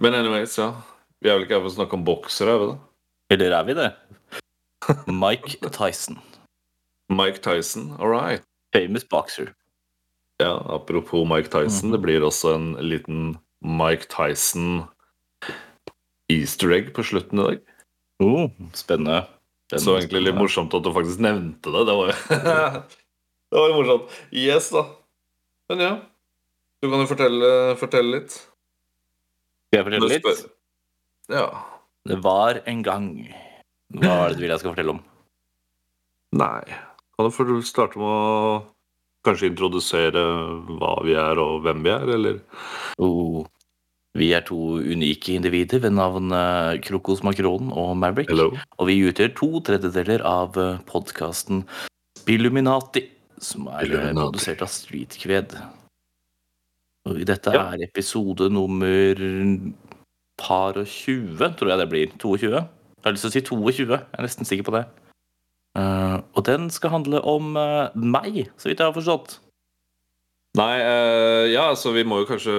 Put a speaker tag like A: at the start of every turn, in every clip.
A: Men anyways, ja. Vi er vel ikke her for å snakke om boksere, er vi det?
B: Eller er vi det? Mike Tyson.
A: Mike Tyson, all right.
B: Famous boxer.
A: Ja, apropos Mike Tyson,
B: mm.
A: det blir også en liten Mike Tyson easter egg på slutten i dag.
B: Oh, spennende. spennende.
A: Så egentlig litt morsomt at du faktisk nevnte det. Det var jo Det var jo morsomt. Yes, da. Men ja. Du kan jo fortelle, fortelle litt.
B: Skal jeg fortelle litt?
A: Ja.
B: Det var en gang Hva er det du vil jeg skal fortelle om?
A: Nei. Kan du få starte med å kanskje introdusere hva vi er og hvem vi er, eller?
B: Oh, vi er to unike individer ved navn eh, Krokos Makron og Maverick.
A: Hello?
B: Og vi utgjør to tredjedeler av podkasten Spilluminati, som er
A: Illuminati.
B: Produsert av Streetkved. Og dette
A: Ja.
B: er episode nummer par og 20, tror jeg det blir. 22? Jeg har lyst til å si 22, jeg er nesten sikker på det. Eh, og den skal handle om eh, meg, så vidt jeg har forstått.
A: Nei, eh, ja, altså vi må jo kanskje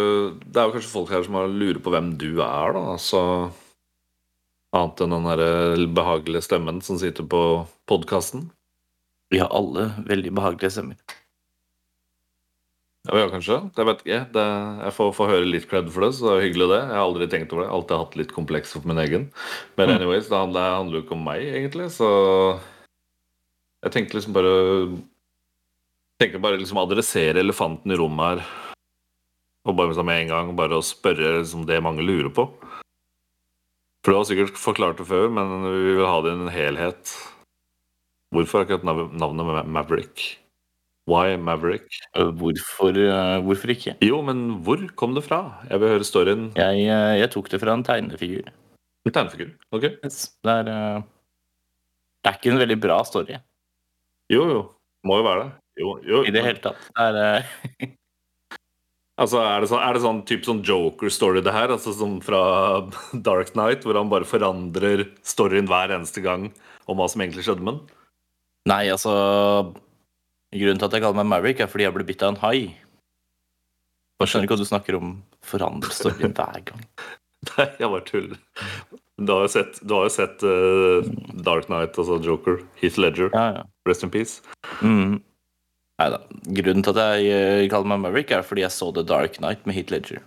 A: Det er jo kanskje folk her som har lurer på hvem du er, da. Altså Annet enn den der behagelige stemmen som sitter på podkasten.
B: Vi har alle veldig behagelige stemmer.
A: Ja, ja, kanskje. Jeg vet ikke. Det, jeg får, får høre litt cred for det, så det er jo hyggelig, det. Jeg har aldri tenkt over det. Alltid hatt litt kompleks for min egen. Men
B: Mm.
A: anyways, det handler, jo ikke om meg, egentlig, så Jeg tenkte liksom bare tenkte bare liksom adressere elefanten i rommet her. Og bare liksom med en gang bare å spørre liksom det mange lurer på. For du har sikkert forklart det før, men vi vil ha det i en helhet. Hvorfor akkurat nav- navnet Maverick? Why Maverick?
B: Eh, Hvorfor, eh, hvorfor ikke?
A: Jo, men hvor kom det fra? Jeg vil høre storyen.
B: Jeg, eh, jeg tok det fra en tegnefigur.
A: En tegnefigur. Ok?
B: Yes. Det, er, det er ikke en veldig bra story
A: Jo, jo. Må jo være det. Jo, jo.
B: i det hele tatt. Det er,
A: Altså, er det sånn, er det sånn typ sånn Joker-story det her? Altså som fra Dark Knight, hvor han bare forandrer storyen hver eneste gang om hva som egentlig skjedde med den?
B: nei, altså Grunnen til at jeg kaller meg Maverick, er fordi jeg ble bitt av en hai. Jeg skjønner ikke hva du snakker om forandre storyen hver gang.
A: Nei, jeg bare tuller. Du har jo sett, har jo sett uh, Dark Knight, altså Joker. Heath Ledger.
B: Ja, ja.
A: Rest in peace.
B: Mm. Neida. Grunnen til at jeg uh, kaller meg Maverick, er fordi jeg så The Dark Knight med Heath Ledger.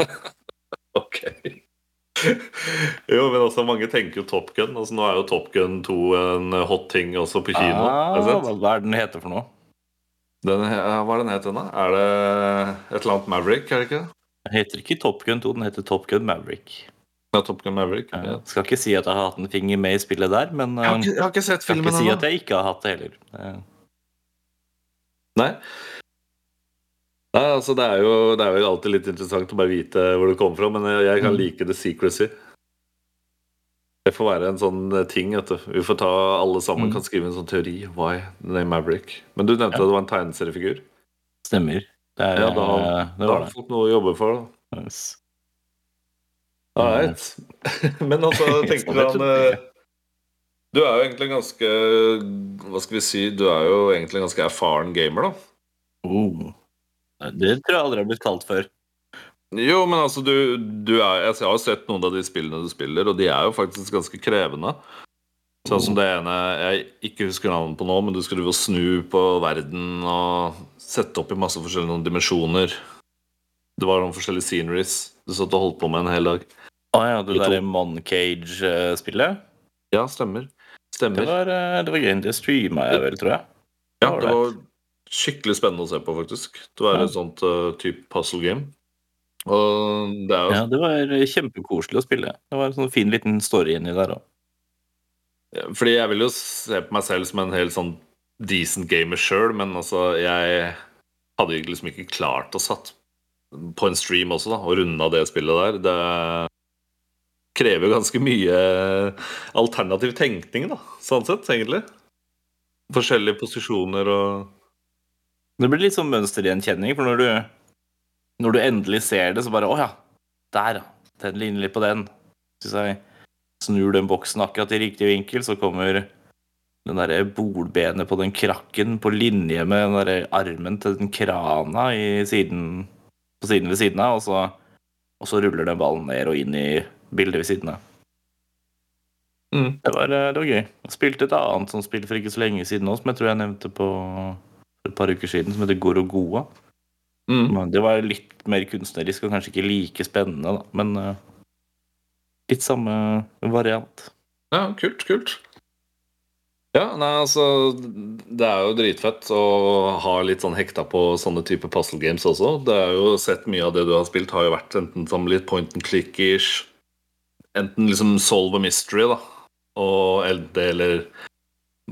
A: Ok. Jo, men også mange tenker jo Top Gun. Altså, nå er jo Top Gun 2 en hot ting også på kino.
B: Ah, hva, er den heter for noe?
A: Den, hva er den het da? Er det et eller annet Maverick, er det ikke?
B: Den heter ikke Top Gun 2, den heter Top Gun Maverick.
A: Ja, Top Gun Maverick.
B: Ja.
A: Jeg
B: Skal ikke si at jeg har hatt en finger med i spillet der, men
A: Jeg, har
B: eh,
A: ikke, jeg har ikke sett
B: skal ikke si at jeg ikke har hatt det heller. Eh,
A: Nei. Nei, altså det er, jo, det er jo alltid litt interessant å bare vite hvor det kommer fra, men jeg, kan
B: Mm.
A: like the secrecy. Det får være en sånn eh, ting. Vet du. Vi får ta Alle sammen
B: Mm.
A: kan skrive en sånn teori. Why the name Maverick? Men du nevnte
B: Ja.
A: at det var en tegneseriefigur.
B: Stemmer. Det, er,
A: Ja, da
B: eh, det
A: Da har du fått noe å jobbe for. da
B: Yes.
A: Alright. Men altså, tenker du han
B: du
A: eh, Du er jo egentlig en ganske Hva skal vi si Du er jo egentlig en ganske erfaren gamer, da.
B: Oh. Det tror jeg aldri har blitt kalt før.
A: Jo, men altså, du, du er Jeg har jo sett noen av de spillene du spiller, og de er jo faktisk ganske krevende. Sånn som det ene jeg ikke husker navnet på nå, men du skal drive og snu på verden og sette opp i masse forskjellige dimensjoner. Det var noen forskjellige sceneries du satt og holdt på med en hel dag.
B: Å ja, det derre Moncage-spillet?
A: Ja, stemmer.
B: Det var, eh, det var gøy. Det streama jeg vel, tror jeg.
A: Ja, det var skikkelig spennende å se på, faktisk. Det var
B: Ja.
A: et sånt uh, type puzzle game. Og det er jo
B: Ja, det var kjempekoselig å spille. Det var en sånn fin liten story inni der òg.
A: Fordi jeg vil jo se på meg selv som en helt sånn decent gamer sjøl, men altså, jeg hadde liksom ikke klart å satt på en stream også, da, og runda det spillet der. Det krever ganske mye alternativ tenkning, da, sånn sett, egentlig. Forskjellige posisjoner og
B: Det blir litt sånn mønstergjenkjenning, for når du, når du endelig ser det, så bare Å ja, der, ja. Den ligner litt på den. Hvis jeg snur den boksen akkurat i riktig vinkel, så kommer den derre bolbenet på den krakken på linje med den derre armen til den krana i siden, på siden ved siden av, og så og så ruller den ballen ned og inn i bildet ved siden av.
A: Mm.
B: Det, var, eh, det var gøy. Jeg spilte et annet sånt spill for ikke så lenge siden òg, som jeg tror jeg nevnte på for et par uker siden, som heter Gorogoa.
A: Mm.
B: Det var litt mer kunstnerisk og kanskje ikke like spennende, da. Men uh, litt samme variant.
A: Ja, kult, kult. Ja, nei, altså Det er jo dritfett å ha litt sånn hekta på sånne type puzzle games også. Det er jo sett Mye av det du har spilt, har jo vært enten som litt point and click-ish, enten liksom solve a mystery, da, og eller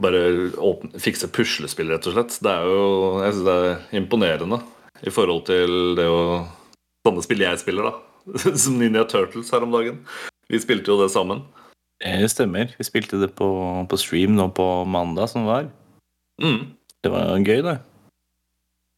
A: bare åpne, fikse puslespill, rett og slett. Det er jo Jeg synes det er imponerende i forhold til det å Sånne spill jeg spiller, da. Som Ninja Turtles her om dagen. Vi spilte jo det sammen.
B: Det stemmer. Vi spilte det på, på stream nå på mandag som var.
A: Mm.
B: Det var gøy, det.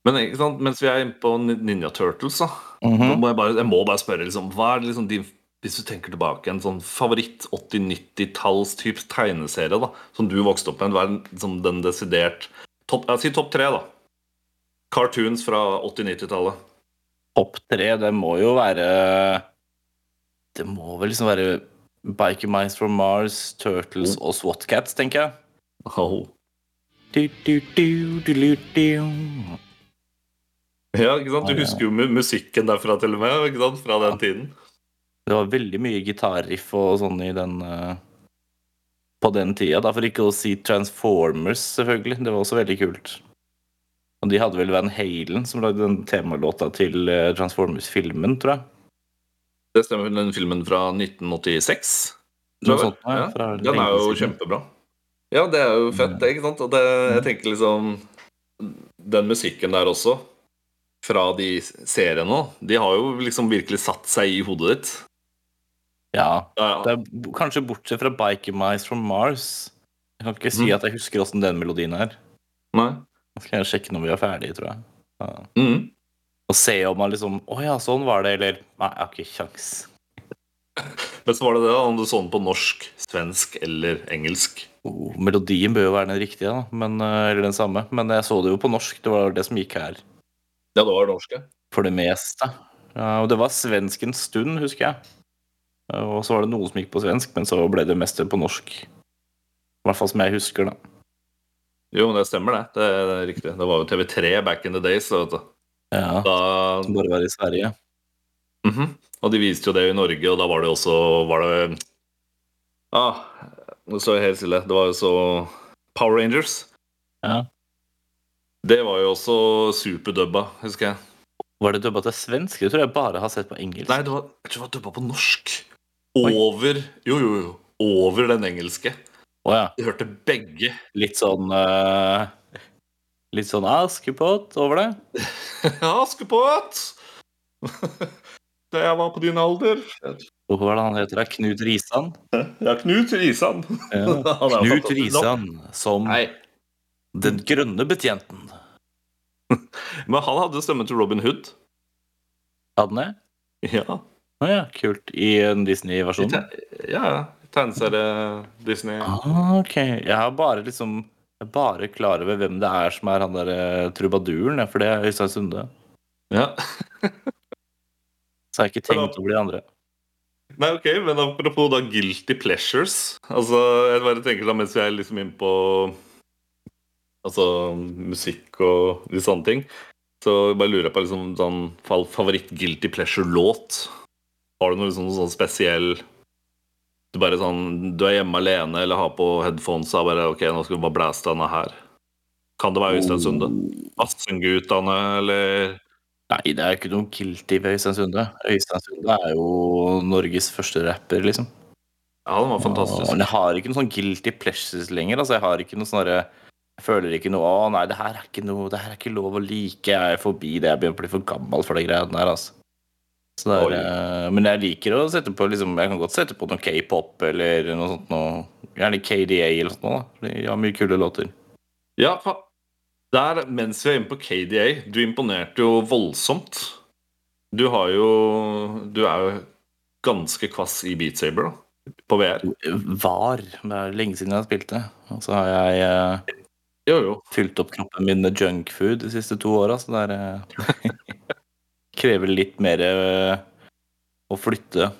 A: Men ikke sant, mens vi er inne på Ninja Turtles, da
B: Mhm.
A: Nå må jeg, bare, jeg må bare spørre, liksom, hva er liksom din Hvis du tenker tilbake, en sånn favoritt 80-90-talls type tegneserie da som du vokste opp med, hva er liksom, den desidert topp, Jeg sier topp tre, da. Cartoons fra 80-90-tallet.
B: Topp tre, det må jo være Det må vel liksom være Biker Mice from Mars, Turtles og SWAT Cats, tenker jeg.
A: Oh.
B: Du, du, du.
A: Ja, ikke sant? Du husker jo musikken derfra til og med, ikke sant? fra den tiden.
B: Det var veldig mye gitarriff og sånn i den uh, På den tida, da, for ikke å si Transformers, selvfølgelig. Det var også veldig kult. Og de hadde vel Van Halen som lagde den temalåta til eh, Transformers-filmen, tror jeg.
A: Det stemmer, den filmen fra 1986. Tror jeg.
B: sånt, ja, fra
A: Den er jo kjempebra. Ja, det er jo fett, det, ikke sant? Og det, jeg tenker liksom Den musikken der også, fra de seriene, de har jo liksom virkelig satt seg i hodet ditt.
B: Ja. Det er kanskje bortsett fra Biker Mice from Mars. Jeg kan ikke si
A: mm.
B: at jeg husker åssen den melodien er.
A: Nei.
B: Nå skal jeg sjekke når vi er ferdige, tror jeg. Ja.
A: Mm.
B: Og se om man liksom Å ja, sånn var det, eller Nei, jeg har ikke kjangs.
A: Men så var det det, da, om du så den på norsk, svensk eller engelsk.
B: Oh, melodien bør jo være den riktige, da. Men, eh, eller den samme. Men jeg så det jo på norsk. Det var det som gikk her.
A: Ja, det var norsk, ja.
B: For det meste. Ja, og det var svensk en stund, husker jeg. Og så var det noe som gikk på svensk, men så ble det meste på norsk. I hvert fall som jeg husker, da.
A: Jo, men det stemmer, det. Det det er riktig. Det var jo TV3 back in the days. da, Vet du.
B: Ja,
A: Da,
B: Som bare var i Sverige.
A: Mhm. Og de viste jo det i Norge, og da var det jo også Var det ah, Nå står jeg helt stille. Det var jo så Power Rangers.
B: Ja.
A: Det var jo også superdubba, husker jeg.
B: Var det dubba til svensk? Det tror jeg bare har sett på engelsk.
A: Nei, det var, jeg tror det var dubba på norsk. Over Jo, jo, jo. Over den engelske.
B: Å ja.
A: De hørte begge.
B: Litt sånn uh, Litt sånn Askepott over det?
A: Askepott! Da jeg var på din alder.
B: Og hva er det han heter? Knut Risan?
A: Ja, Knut Risan.
B: Ja. Knut. Risan som
A: Nei,
B: den grønne betjenten.
A: men han hadde stemmen til Robin Hood.
B: Hadde han det?
A: Ja.
B: Å ja, kult. I en Disney-versjon?
A: Ja, tegneserie Disney.
B: Ah, ok. Jeg har bare liksom jeg er bare klar over hvem det er som er han der eh, trubaduren, for det er Øystein Sunde.
A: Ja.
B: Så jeg har ikke tenkt over de andre.
A: Nei, ok, men apropos da guilty pleasures Altså, jeg bare tenker da mens vi er liksom inne på Altså musikk og de sånne ting, så bare lurer jeg på liksom sånn favoritt-guilty pleasure-låt. Har du noe liksom sånn spesiell Du bare sånn Du er hjemme alene eller har på headphones og bare Ok, nå skal vi bare blæste denne her. Kan det være Øystein Sunde? Vassendgutane, eller
B: Nei, det er ikke noe guilty ved Øystein Sunde. Øystein Sunde er jo Norges første rapper, liksom.
A: Ja, den var fantastisk.
B: Og, men jeg har ikke noe sånn guilty pleasures lenger. Altså, jeg har ikke noe sånn Jeg føler ikke noe Å, nei, det her er ikke noe Det her er ikke lov å like. Jeg er forbi det. Jeg begynner å bli for gammel for de greiene der, altså. Så det er, eh, men jeg liker å sette på liksom, Jeg kan godt sette på noe k-pop eller noe sånt noe. Gjerne KDA eller sånt noe. da. De har mye kule låter.
A: Ja, der, mens vi er inne på KDA, du imponerte jo voldsomt. Du har jo Du er jo ganske kvass i Beat Saber, da. På VR.
B: Var. Det er lenge siden jeg har spilt det. Og så har jeg eh,
A: Jo, jo.
B: fylt opp kroppen min med junkfood de siste to åra, så det er eh, Krever litt mer eh, å flytte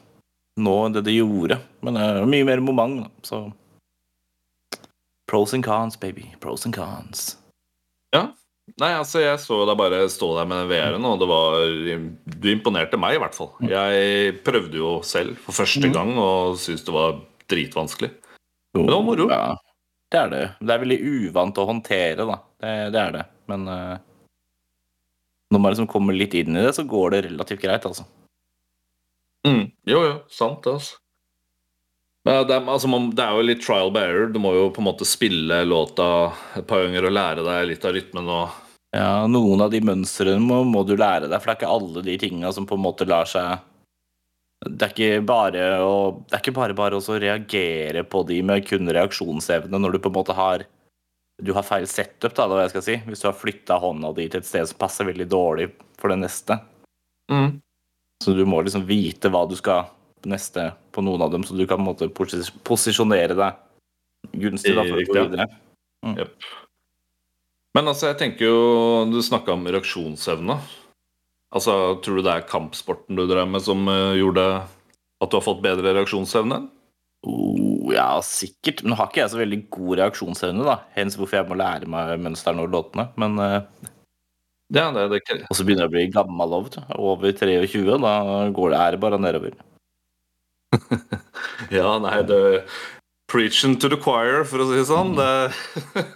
B: nå enn det det gjorde. Men det er mye mer moment, da. Så Pros and cons, baby. Pros and cons. Ja.
A: Nei, altså, jeg så deg bare stå der med den VR-en, og det var Du imponerte meg, i hvert fall. Jeg prøvde jo selv for første
B: Mm.
A: gang og syntes det var dritvanskelig. Men det var moro.
B: Ja, det er det. Det er veldig uvant å håndtere, da. Det, det er det. Men eh, når man liksom kommer litt inn i det, så går det relativt greit, altså.
A: Mm. Jo, jo, sant altså. Men det, er, altså, man, det er jo litt trial by error. Du må jo på en måte spille låta et par ganger og lære deg litt av rytmen og
B: Ja, noen av de mønstrene må, må du lære deg, for det er ikke alle de tinga som på en måte lar seg Det er ikke bare å Det er ikke bare bare å reagere på de med kun reaksjonsevne når du på en måte har Du har feil setup, da, hva jeg skal si. Hvis du har flytta hånda di til et sted som passer veldig dårlig for det neste.
A: mm.
B: Så du må liksom vite hva du skal neste på noen av dem, så du kan på en måte posis posisjonere deg gunstig da, for å gå videre.
A: Mm. Yep. Men altså, jeg tenker jo Du snakka om reaksjonsevne. Altså, Tror du det er kampsporten du drev med som eh, gjorde at du har fått bedre reaksjonsevne?
B: Oh, ja, sikkert. Men nå har ikke jeg så veldig god reaksjonsevne, da. Hens hvorfor jeg må lære meg mønsterne og låtene. Men uh,
A: Ja, det, det,
B: Og så begynner jeg å bli gammel. Over 23, da går det, ære det bare nedover.
A: ja, nei, det Preaching to the choir, for å si det sånn. Det,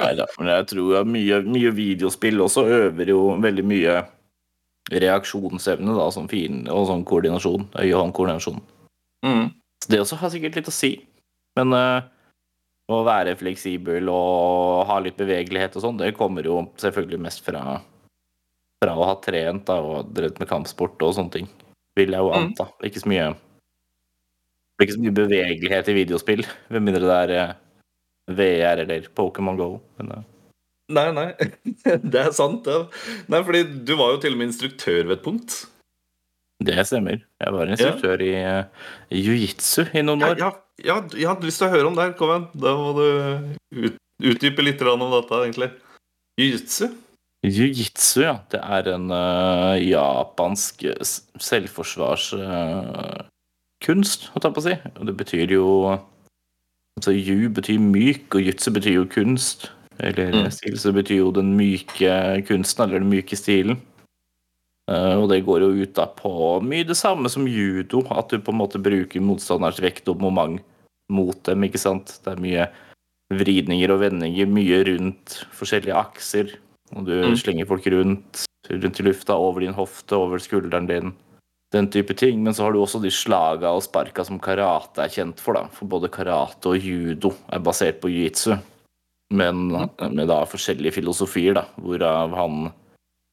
B: Neida, men jeg tror mye, mye videospill også øver jo veldig mye reaksjonsevne, da, som fin, og sånn koordinasjon. Øye-hånd-koordinasjon.
A: mm.
B: Det også har sikkert litt å si. Men uh, å være fleksibel og ha litt bevegelighet og sånn, det kommer jo selvfølgelig mest fra, fra å ha trent da, og drevet med kampsport og sånne ting. Vil jeg jo
A: Mm.
B: anta. Ikke så mye det blir ikke så mye bevegelighet i videospill, med mindre det er eh, VR eller Pokémon Go. Men, eh,
A: Nei, nei. Det er sant, det. Nei, fordi du var jo til og med instruktør ved et punkt.
B: Det stemmer. Jeg var instruktør i uh, jiu-jitsu i noen år.
A: ja, ja, jeg hadde lyst til å høre om det. Kom igjen. Da må du ut, utdype litt om dette, egentlig. Jiu-jitsu?
B: Jiu-jitsu, ja. Det er en uh, japansk selvforsvarskunst, uh, holdt jeg på å si. Og det betyr jo Altså ju betyr myk, og jutsu betyr jo kunst. Eller
A: Mm.
B: stil, så det betyr jo den myke kunsten, eller den myke stilen. Eh, og det går jo ut da på mye det samme som judo, at du på en måte bruker motstanders vekt og moment mot dem, ikke sant. Det er mye vridninger og vendinger, mye rundt forskjellige akser. Og du
A: Mm.
B: slenger folk rundt, rundt i lufta, over din hofte, over skulderen din. Den type ting. Men så har du også de slaga og sparka som karate er kjent for. da. For både karate og judo er basert på jiu-jitsu. Men med da forskjellige filosofier, da. Hvorav han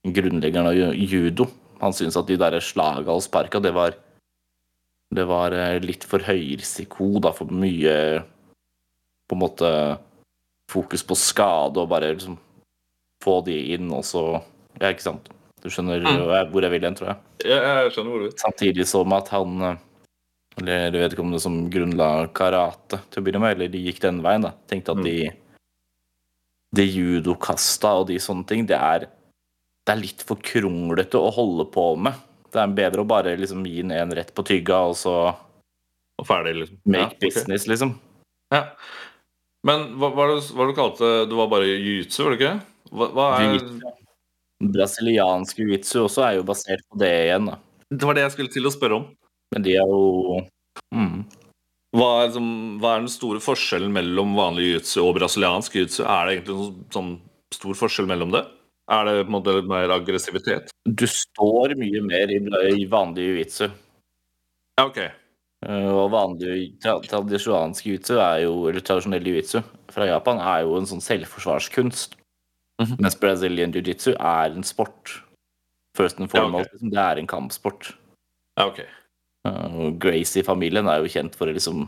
B: grunnleggeren av judo Han syntes at de der slaga og sparka, det var Det var eh, litt for høy risiko, da, for mye På en måte fokus på skade og bare liksom få de inn, og så Ja, ikke sant? Du skjønner
A: Mm.
B: hvor jeg- vil hen, tror jeg.
A: Ja, jeg skjønner hvor du vil.
B: Samtidig som at han eh, Eller vedkommende som grunnla karate til å begynne med, eller de gikk den veien, da. Tenkte at de Det judokasta og de sånne ting, det er Det er litt for kronglete å holde på med. Det er bedre å bare liksom gi den en rett på tygga, og så
A: Og ferdig, liksom.
B: make
A: Ja, okay.
B: business, liksom.
A: Ja. Men hva var det hva du kalte det? var bare jiu-jitsu, var det ikke? Hva, hva er.
B: Brasiliansk jiu-jitsu også er jo basert på det igjen, da.
A: Det var det jeg skulle til å spørre om.
B: Men de er jo mm.
A: Hva er, liksom, hva er den store forskjellen mellom vanlig jiu-jitsu og brasiliansk jiu-jitsu? Er det egentlig noen sånn stor forskjell mellom det? Er det på en måte mer aggressivitet?
B: Du står mye mer i, vanlig jiu-jitsu.
A: Ja, ok.
B: Eh, Og vanlig tra tradisjonsk jiu-jitsu er jo, eller tradisjonell jiu-jitsu fra Japan er jo en sånn selvforsvarskunst.
A: Mhm.
B: Mens Brazilian jiu-jitsu er en sport. First and
A: Ja,
B: okay. liksom, Det er en kampsport.
A: Ja, ok.
B: Eh, Og Gracie-familien er jo kjent for å liksom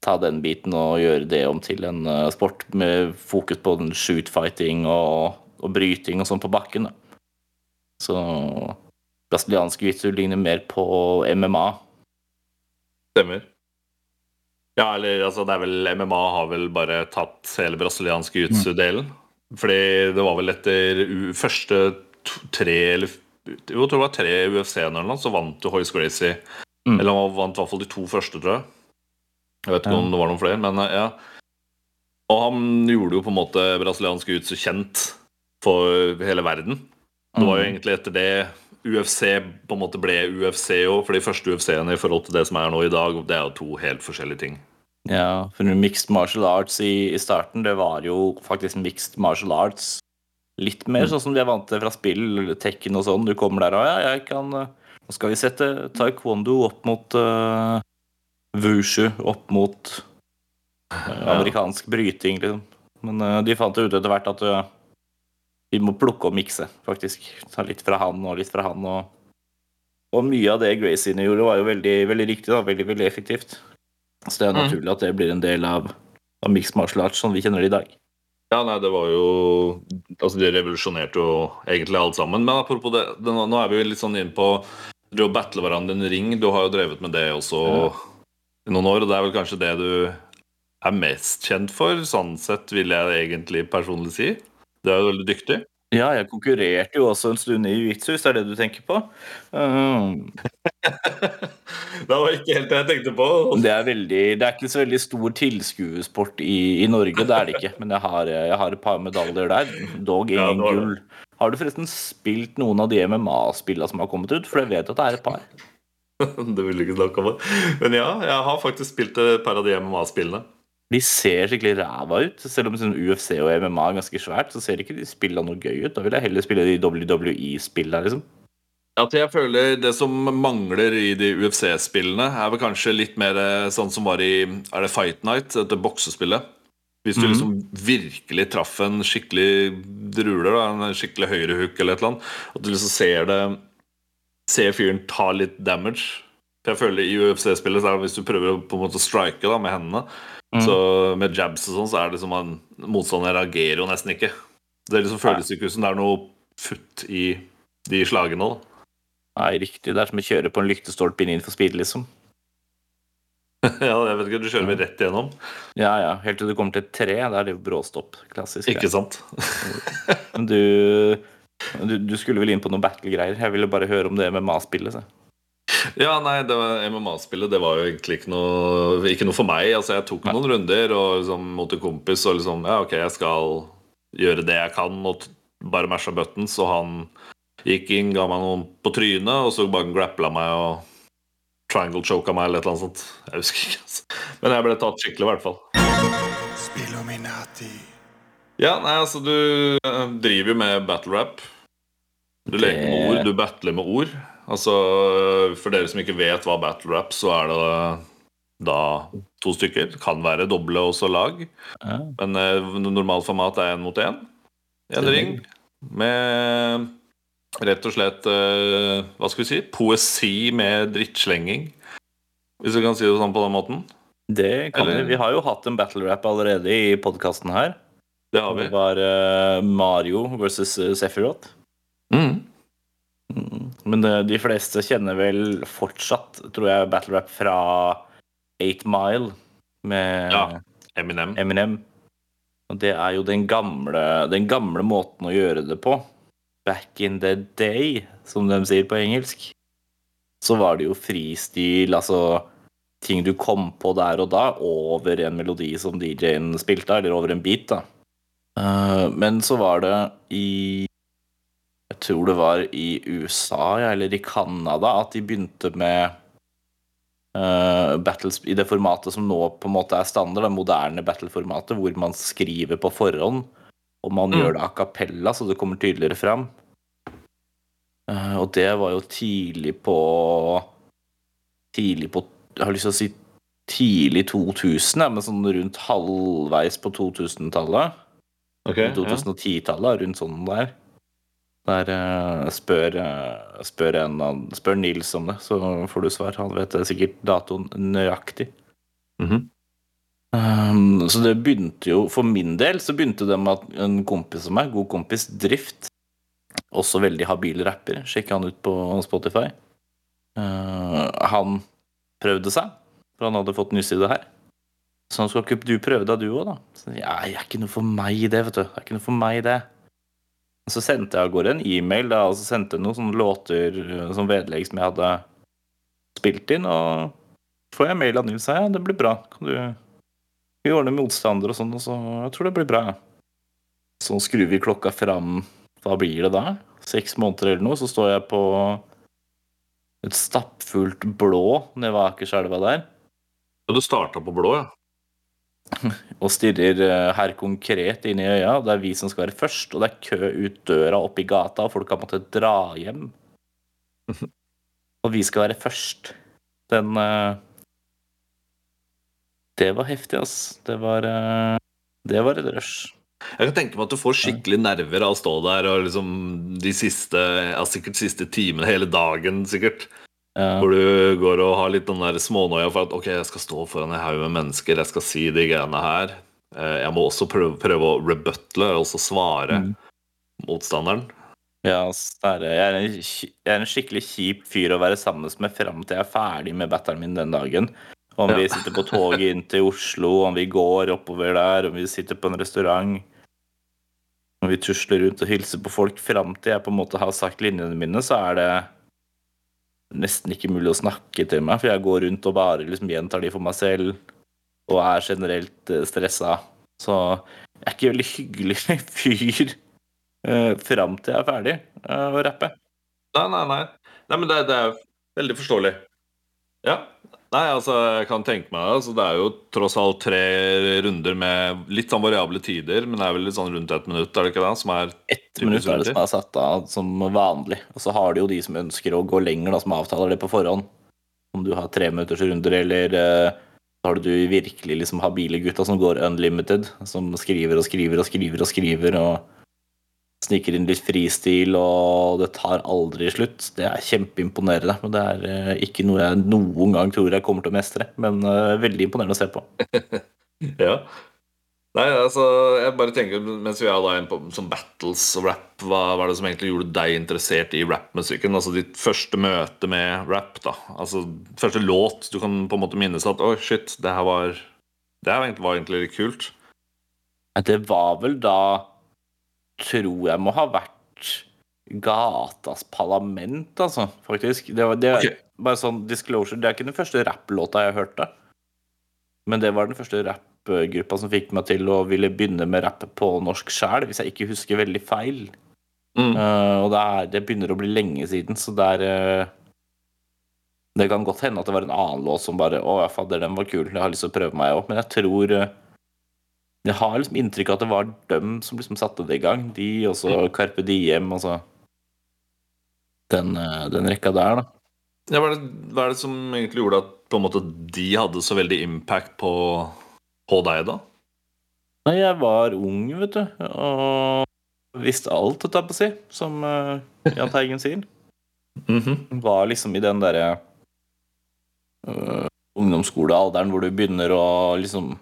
B: ta den biten og gjøre det om til en eh, sport med fokus på den shoot-fighting og, og bryting og sånn på bakken. Da. Så brasiliansk jiu-jitsu ligner mer på MMA.
A: Stemmer. Ja, eller altså, det er vel MMA har vel bare tatt hele brasilianske jiu-jitsu-delen. Fordi det var vel etter første tre eller Jo, jeg tror det var tre UFC-ene så vant jo Hoyce Gracie
B: Mm.
A: Eller han vant i hvert fall de to første, tror jeg. Jeg vet ikke
B: Ja.
A: om det var noen flere, men eh, ja. Og han gjorde jo på en måte brasiliansk jiu-jitsu kjent for hele verden. Det var jo
B: Mm.
A: egentlig etter det UFC på en måte ble UFC òg, for de første UFC-ene i forhold til det som er nå i dag, det er jo to helt forskjellige ting.
B: Ja, for mixed martial arts i, i starten, det var jo faktisk mixed martial arts. Litt mer
A: Mm.
B: sånn som de er vant til fra spill, Tekken og sånn. Du kommer der og ja, jeg kan eh, Nå skal vi sette taekwondo opp mot uh, wushu, opp mot
A: uh,
B: amerikansk bryting, liksom. Men uh, de fant ut etter hvert at eh, de må plukke og mikse, faktisk. Ta litt fra han og litt fra han. Og, og mye av det Gracie gjorde, var jo veldig, veldig riktig. da, Veldig, veldig effektivt. Så det er
A: Mm.
B: naturlig at det blir en del av, av mixed martial arts sånn vi kjenner det i dag.
A: Ja, nei, det var jo Altså, de revolusjonerte jo egentlig alt sammen. Men apropos det, det nå nå er vi jo litt sånn inne på det å battle hverandre i en ring. Du har jo drevet med det også i noen år, og det er vel kanskje det du er mest kjent for, sånn sett, vil jeg egentlig personlig si. Du er jo veldig dyktig.
B: Ja, jeg konkurrerte jo også en stund i jiu-jitsu, hvis det er det du tenker på. Um,
A: det var ikke helt det jeg tenkte på.
B: det, er veldig, det er ikke så veldig stor tilskuersport i, i Norge, det er det ikke. Men jeg har, jeg har et par medaljer der. Dog ingen
A: ja,
B: gull. Har du forresten spilt noen av de MMA-spillene som har kommet ut? For jeg vet at det er et par.
A: Det vil du ikke snakke om. Men ja, jeg har faktisk spilt et par av de MMA-spillene.
B: De ser skikkelig ræva ut. Selv om sånn UFC og MMA er ganske svært, så ser ikke de spillene noe gøy ut. Da vil jeg heller spille de WWE-spillene, liksom.
A: At jeg føler Det som mangler i de UFC-spillene, er vel kanskje litt mer eh, sånn som var i Er det Fight Night, dette boksespillet? Hvis du
B: Mhm.
A: liksom virkelig traff en skikkelig druler, da, en skikkelig høyrehook eller et eller annet, at du liksom ser det Ser fyren ta litt damage. For jeg føler I UFC-spillet så er det hvis du prøver å på en måte strike da med hendene,
B: mm.
A: så med jabs og sånn, så er det som en motstander reagerer jo nesten ikke. Det liksom føles ikke ut som det er noe futt i de slagene. da
B: Nei, riktig. Det er som å kjøre på en lyktestolpe inn for speed, liksom.
A: ja, jeg vet ikke, Du kjører vel rett igjennom,
B: Ja, ja. Helt til du kommer til et tre. Da er det jo bråstopp. Klassisk.
A: ikke sant?
B: Men du, du Du skulle vel inn på noen battle-greier? Jeg ville bare høre om det med Ma-spillet.
A: Ja, nei, MMA-spillet det var jo egentlig ikke noe, ikke noe for meg. Altså, Jeg tok noen runder og liksom, mot en kompis og liksom Ja, OK, jeg skal gjøre det jeg kan, og bare masha buttons. Og han gikk inn, ga meg noen på trynet, og så bare grappla meg og triangle choka meg eller et eller annet sånt. Jeg husker ikke, altså. Men jeg ble tatt skikkelig, i hvert fall.
C: Spillominati.
A: Ja, nei, altså, du eh, driver jo med battle rap. Du leker med ord, du battler med ord. Altså, For dere som ikke vet hva battle rap, så er det da to stykker. Kan være doble også lag,
B: Ja.
A: men eh, normalt format er én mot én. En ring med rett og slett eh, Hva skal vi si? Poesi med drittslenging. Hvis vi kan si det sånn på den måten.
B: Det kan
A: Eller-
B: vi. Vi har jo hatt en battle-rap allerede i podkasten her.
A: Det har vi.
B: Det var eh, Mario versus Sefirot. Sephiroth.
A: Mm.
B: Men det, de fleste kjenner vel fortsatt, tror jeg, battle-rap fra Eight Mile med
A: Ja. Eminem.
B: Eminem. Og det er jo den gamle, den gamle måten å gjøre det på. Back in the day, som de sier på engelsk. Så var det jo fristil, altså ting du kom på der og da, over en melodi som DJ-en spilte, eller over en beat, da. Eh, men så var det i Jeg tror det var i USA, eller i Canada, at de begynte med uh, battles i det formatet som nå på en måte er standard, det moderne battle-formatet, hvor man skriver på forhånd, og man
A: Mm.
B: gjør det a cappella, så det kommer tydeligere fram. Uh, og det var jo tidlig på Tidlig på Jeg har lyst til å si tidlig 2000, men sånn rundt halvveis på 2000-tallet.
A: Okay,
B: 2010-tallet, rundt sånn der. Der eh, spør, eh, spør, en, spør Nils om det, så får du svar. Han vet sikkert datoen nøyaktig.
A: Mhm.
B: Um, så det begynte jo, for min del, så begynte det med at en kompis av meg, god kompis Drift, også veldig habil rapper, sjekka han ut på Spotify. Uh, han prøvde seg, for han hadde fått nyss i det her. Så han skal ikke du prøve deg, du òg, da? Så, ja, det er ikke noe for meg, det, vet du. Det er ikke noe for meg, det. Og så sendte jeg av gårde en e-mail, og så sendte jeg noen sånne låter uh, som vedlegg som jeg hadde spilt inn, og får jeg mail av Nils her, ja, det blir bra. Kan du vi ordner motstander og sånn, og så jeg tror det blir bra. Så skrur vi klokka fram Hva blir det da? Seks måneder eller noe, så står jeg på et stappfullt blå nede ved Akerselva der
A: Ja, du starta på blå, ja?
B: og stirrer eh, her konkret inn i øya. Det er vi som skal være først, og det er kø ut døra opp i gata, og folk har måttet dra hjem. Og vi skal være først. Den eh, Det var heftig, ass. Det var eh, Det var et rush.
A: Jeg kan tenke meg at du får skikkelig nerver av å stå der og liksom de siste ja, sikkert siste timene, hele dagen sikkert.
B: Ja.
A: Hvor du går og har litt den der smånoia for at ok, jeg skal stå foran en haug med mennesker, jeg skal si de greiene her. Eh, Jeg må også prøve, prøve å rebuttle, altså svare
B: Mm.
A: motstanderen.
B: Ja, jeg, er en, jeg er en skikkelig kjip fyr å være sammen med fram til jeg er ferdig med batteren min den dagen. Om vi sitter på toget inn til Oslo, om vi går oppover der, om vi sitter på en restaurant. Om vi tusler rundt og hilser på folk fram til jeg på en måte har sagt linjene mine, så er det nesten ikke mulig å snakke til meg, for jeg går rundt og bare liksom gjentar de for meg selv, og er generelt eh, stressa. Så jeg er ikke veldig hyggelig fyr uh, fram til jeg er ferdig uh, å rappe.
A: Nei, nei, nei. Nei, men det, det er veldig forståelig. Ja. Nei, altså, jeg kan tenke meg. Altså, det er jo tross alt tre runder med litt sånn variable tider, men det er vel litt sånn rundt ett minutt, er det ikke det? Som er
B: Ett minutt er det som er satt av som vanlig. Og så har de jo de som ønsker å gå lenger, da, som avtaler det på forhånd. Om du har tre minutters runder, eller uh, har du virkelig liksom habile gutta som går unlimited. Som skriver og skriver og skriver og skriver og sniker inn litt fristil, og det tar aldri slutt. Det er kjempeimponerende. Men det er eh, ikke noe jeg noen gang tror jeg kommer til å mestre. Men eh, veldig imponerende å se på.
A: Ja. Nei, altså, jeg bare tenker, mens vi er da inne på som battles og rap, hva var det som egentlig gjorde deg interessert i rappmusikken? Altså ditt første møte med rap, da. Altså første låt du kan på en måte minnes at oi, shit, det her var Det her var egentlig litt kult.
B: Det var vel da Tror jeg må ha vært Gatas Parlament, altså, faktisk. Det var, det,
A: Ok.
B: Bare sånn disclosure, det er ikke den første rapplåta jeg hørte. Men det var den første rappgruppa som fikk meg til å ville begynne med rapp på norsk sjæl, hvis jeg ikke husker veldig feil.
A: Mm.
B: Uh, og det, er, det begynner å bli lenge siden, så det er uh, Det kan godt hende at det var en annen låt som bare Å, fader, den var kul. Jeg har lyst til å prøve meg òg. Men jeg tror eh, Jeg har liksom inntrykk av at det var dem som liksom satte det i gang. De, og så Carpe Diem, altså den, eh, den rekka der, da.
A: Ja, hva, er det, hva er det som egentlig gjorde at på en måte de hadde så veldig impact på, på deg, da?
B: Nei, jeg var ung, vet du, og visste alt, holdt jeg på å si, som uh, Jahn Teigen sier.
A: Mhm.
B: Var liksom i den derre uh, ungdomsskolealderen hvor du begynner å liksom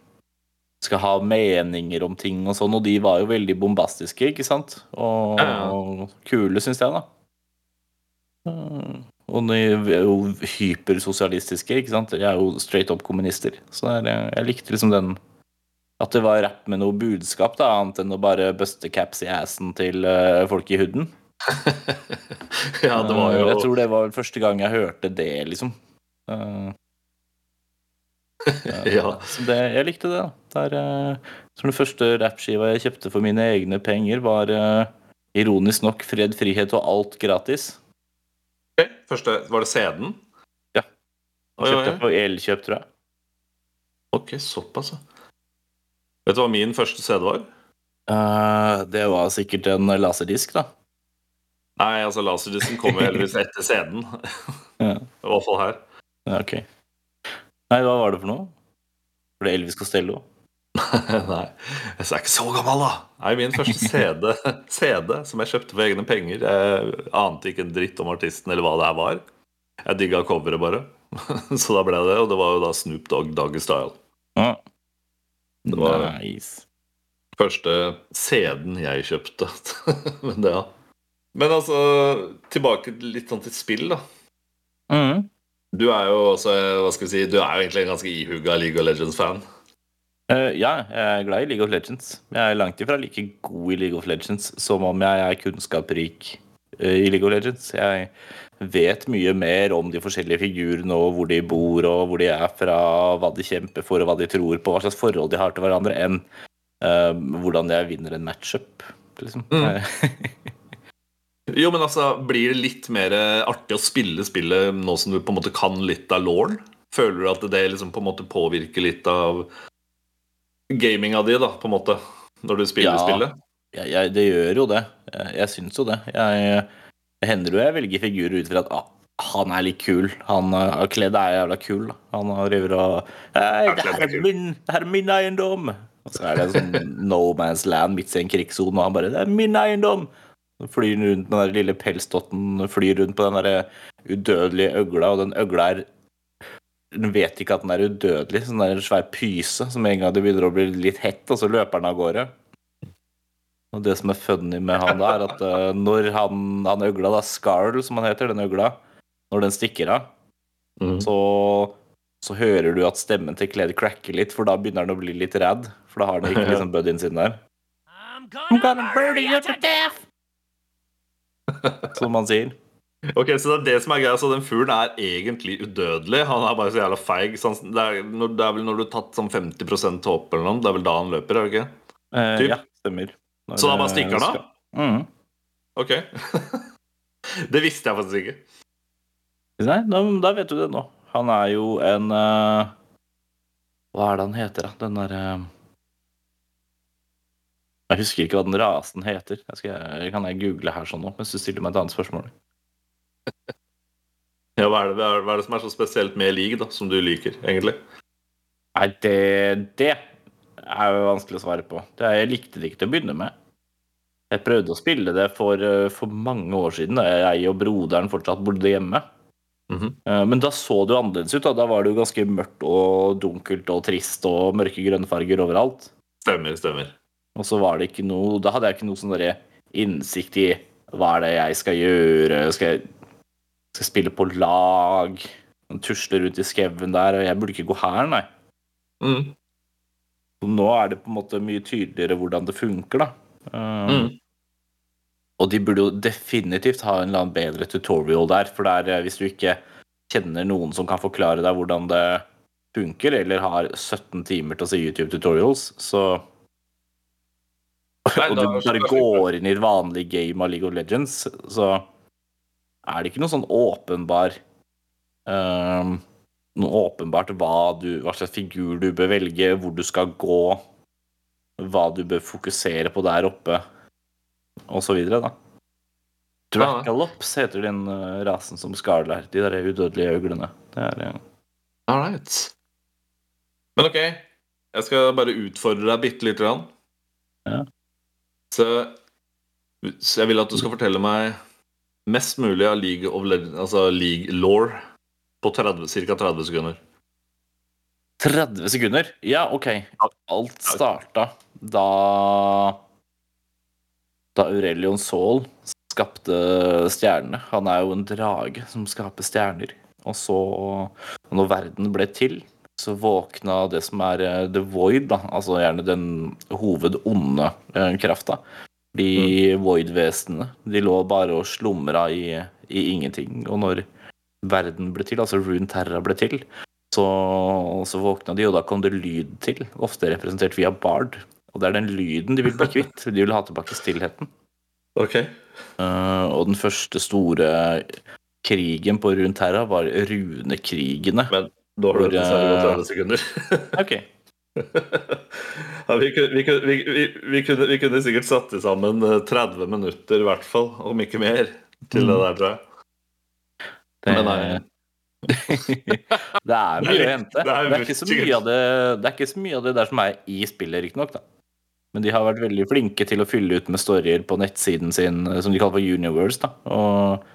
B: skal ha meninger om ting og sånn, og de var jo veldig bombastiske, ikke sant? Og, og kule, syns jeg, da. Eh, Og de er jo hypersosialistiske, ikke sant? Jeg er jo straight up kommunister, så der, er, jeg likte liksom den At det var rapp med noe budskap, da, annet enn å bare buste caps i assen til uh, folk i hooden.
A: ja, det var jo
B: Jeg tror det var første gang jeg hørte det, liksom. Eh, eh,
A: Ja.
B: Så det, jeg likte det. da. Der, eh, så den første rappskiva jeg kjøpte for mine egne penger, var eh, ironisk nok 'Fred, frihet og alt gratis'.
A: Ok, Første, Var det CD-en?
B: Ja.
A: Oi,
B: Kjøpte jeg på Elkjøp, tror jeg.
A: Ok, såpass, ja. Vet du hva min første CD var?
B: Uh, det var sikkert en laserdisk, da.
A: Nei, altså laserdisken kommer heldigvis etter CD-en.
B: Ja.
A: I hvert fall her.
B: Ja, ok. Nei, hva var det for noe? Var det Elvis Costello?
A: Nei, jeg er ikke så gammel, da. Nei, Min første CD, CD som jeg kjøpte for egne penger. Jeg ante ikke en dritt om artisten eller hva det her var. Jeg digga coveret, bare. Så da ble det, og det var jo da Snoop Dogg Doggy Style.
B: Ja.
A: Det var
B: Nice.
A: første CD-en jeg kjøpte. Men det, ja. Men altså, tilbake litt sånn til spill, da.
B: Mhm.
A: Du er jo også, hva skal vi si, du er jo egentlig en ganske ihuga League of Legends-fan.
B: Uh, ja, jeg er glad i League of Legends. Jeg er langt ifra like god i League of Legends som om jeg er kunnskapsrik uh, i League of Legends. Jeg vet mye mer om de forskjellige figurene og hvor de bor og hvor de er fra, hva de kjemper for og hva de tror på, hva slags forhold de har til hverandre, enn uh, hvordan jeg vinner en matchup. Liksom.
A: Mm. Jo, men altså, Blir det litt mer artig å spille spillet nå som du på en måte kan litt av lauren? Føler du at det liksom på en måte påvirker litt av gaminga di, da, på en måte, når du spiller
B: Ja.
A: spillet?
B: Jeg, jeg, det gjør jo det. Jeg, jeg syns jo det. Jeg, det hender jo jeg velger figurer ut fra at ah, han er litt kul. Han uh, Kledd er jævla kul. da. Han driver og Hei, det her er min, det her er min eiendom! Og så er det sånn no man's land midt i en krigssone, og han bare Det er min eiendom! Flyr rundt den der lille pelsdotten, flyr rundt på den der udødelige øgla, og den øgla er Den vet ikke at den er udødelig. så den er en svær pyse som en gang det begynner å bli litt hett, og så løper den av gårde. Og det som er funny med han da, er at eh, når han, han øgla, da, Scarl, som han heter, den øgla, når den stikker av,
A: Mm.
B: så, så hører du at stemmen til Claire cracker litt, for da begynner han å bli litt redd. For da har han ikke liksom buddyen sin der.
C: I'm
B: I'm gonna murder you to death! Som man sier.
A: Ok, Så det er det som er greia, så den fuglen er egentlig udødelig? Han er bare så jævla feig? Sånn, det, er, det er vel når du har tatt sånn 50 håp eller noe? Det er vel da han løper? er det ikke?
B: Eh,
A: Typ.
B: ja, stemmer. Når,
A: Så da bare
B: eh,
A: stikker han av?
B: skal- Mhm.
A: Ok. det visste jeg faktisk ikke.
B: Nei, da, da vet du det nå. Han er jo en uh, Hva er det han heter, da? Den derre Jeg husker ikke hva den rasen heter. Jeg skal, kan jeg google her sånn nå, mens du stiller meg et annet spørsmål?
A: Ja, hva er, det, hva er- det som er så spesielt med league, da, som du liker, egentlig?
B: Nei, det, det er jo vanskelig å svare på. Det, jeg likte det ikke til å begynne med. Jeg prøvde å spille det for, eh, for mange år siden, da jeg og broderen fortsatt bodde hjemme.
A: Mm
B: -hmm. Men da så det jo annerledes ut. Da, da var det jo ganske mørkt og dunkelt og trist og mørke grønnfarger overalt.
A: Stemmer, stemmer.
B: Og så var det ikke noe Da hadde jeg ikke noe sånn innsikt i hva er det jeg skal gjøre. Skal jeg skal jeg spille på lag? Tusle rundt i skauen der. Jeg burde ikke gå her, nei.
A: Mm.
B: Nå er det på en måte mye tydeligere hvordan det funker, da. Um,
A: Mm.
B: Og de burde jo definitivt ha en eller annen bedre tutorial der. For der, eh, hvis du ikke kjenner noen som kan forklare deg hvordan det funker, eller har 17 timer til å se YouTube-tutorials, så
A: Nei,
B: Og du bare går inn i et vanlig game av League of Legends, så er det ikke noe sånn åpenbar um, Noe åpenbart hva, du, hva slags figur du bør velge, hvor du skal gå, hva du bør fokusere på der oppe, og så videre, da. Dracalops heter den uh, rasen som Scarl er. De der udødelige øglene. Det er uh,
A: All right. Men ok, jeg skal bare utfordre deg bitte lite grann.
B: Ja.
A: Så, så jeg vil at du skal fortelle meg mest mulig av League of Legends, altså League Law, på 30, ca. 30 sekunder.
B: 30 sekunder? Ja, OK. Alt starta da Da Aurelion Saul skapte stjernene. Han er jo en drage som skaper stjerner. Og så, når verden ble til, så våkna det som er eh, The Void, da, altså gjerne den hovedonde eh, krafta. De Void-vesenene. De lå bare og slumra i, i ingenting. Og når verden ble til, altså Rune Terra ble til, så, så våkna de, og da kom det lyd til, ofte representert via Bard. Og det er den lyden de vil bli kvitt. De vil ha tilbake stillheten.
A: Ok.
B: Uh, og den første store krigen på Rune Terra var runekrigene.
A: Men da har du gått
B: eh,
A: 30 sekunder.
B: Ok.
A: ja, vi, kunne, vi, kunne, vi, vi, vi, kunne, sikkert satt i sammen eh, 30 minutter, i hvert fall, om ikke mer, til det der, tror jeg.
B: Det,
A: Men nei.
B: det er mye å hente.
A: det er
B: ikke så mye av det, det er ikke så mye av det der som er i spillet, riktignok. Men de har vært veldig flinke til å fylle ut med storyer på nettsiden sin, eh, som de kaller for Universe. da. Og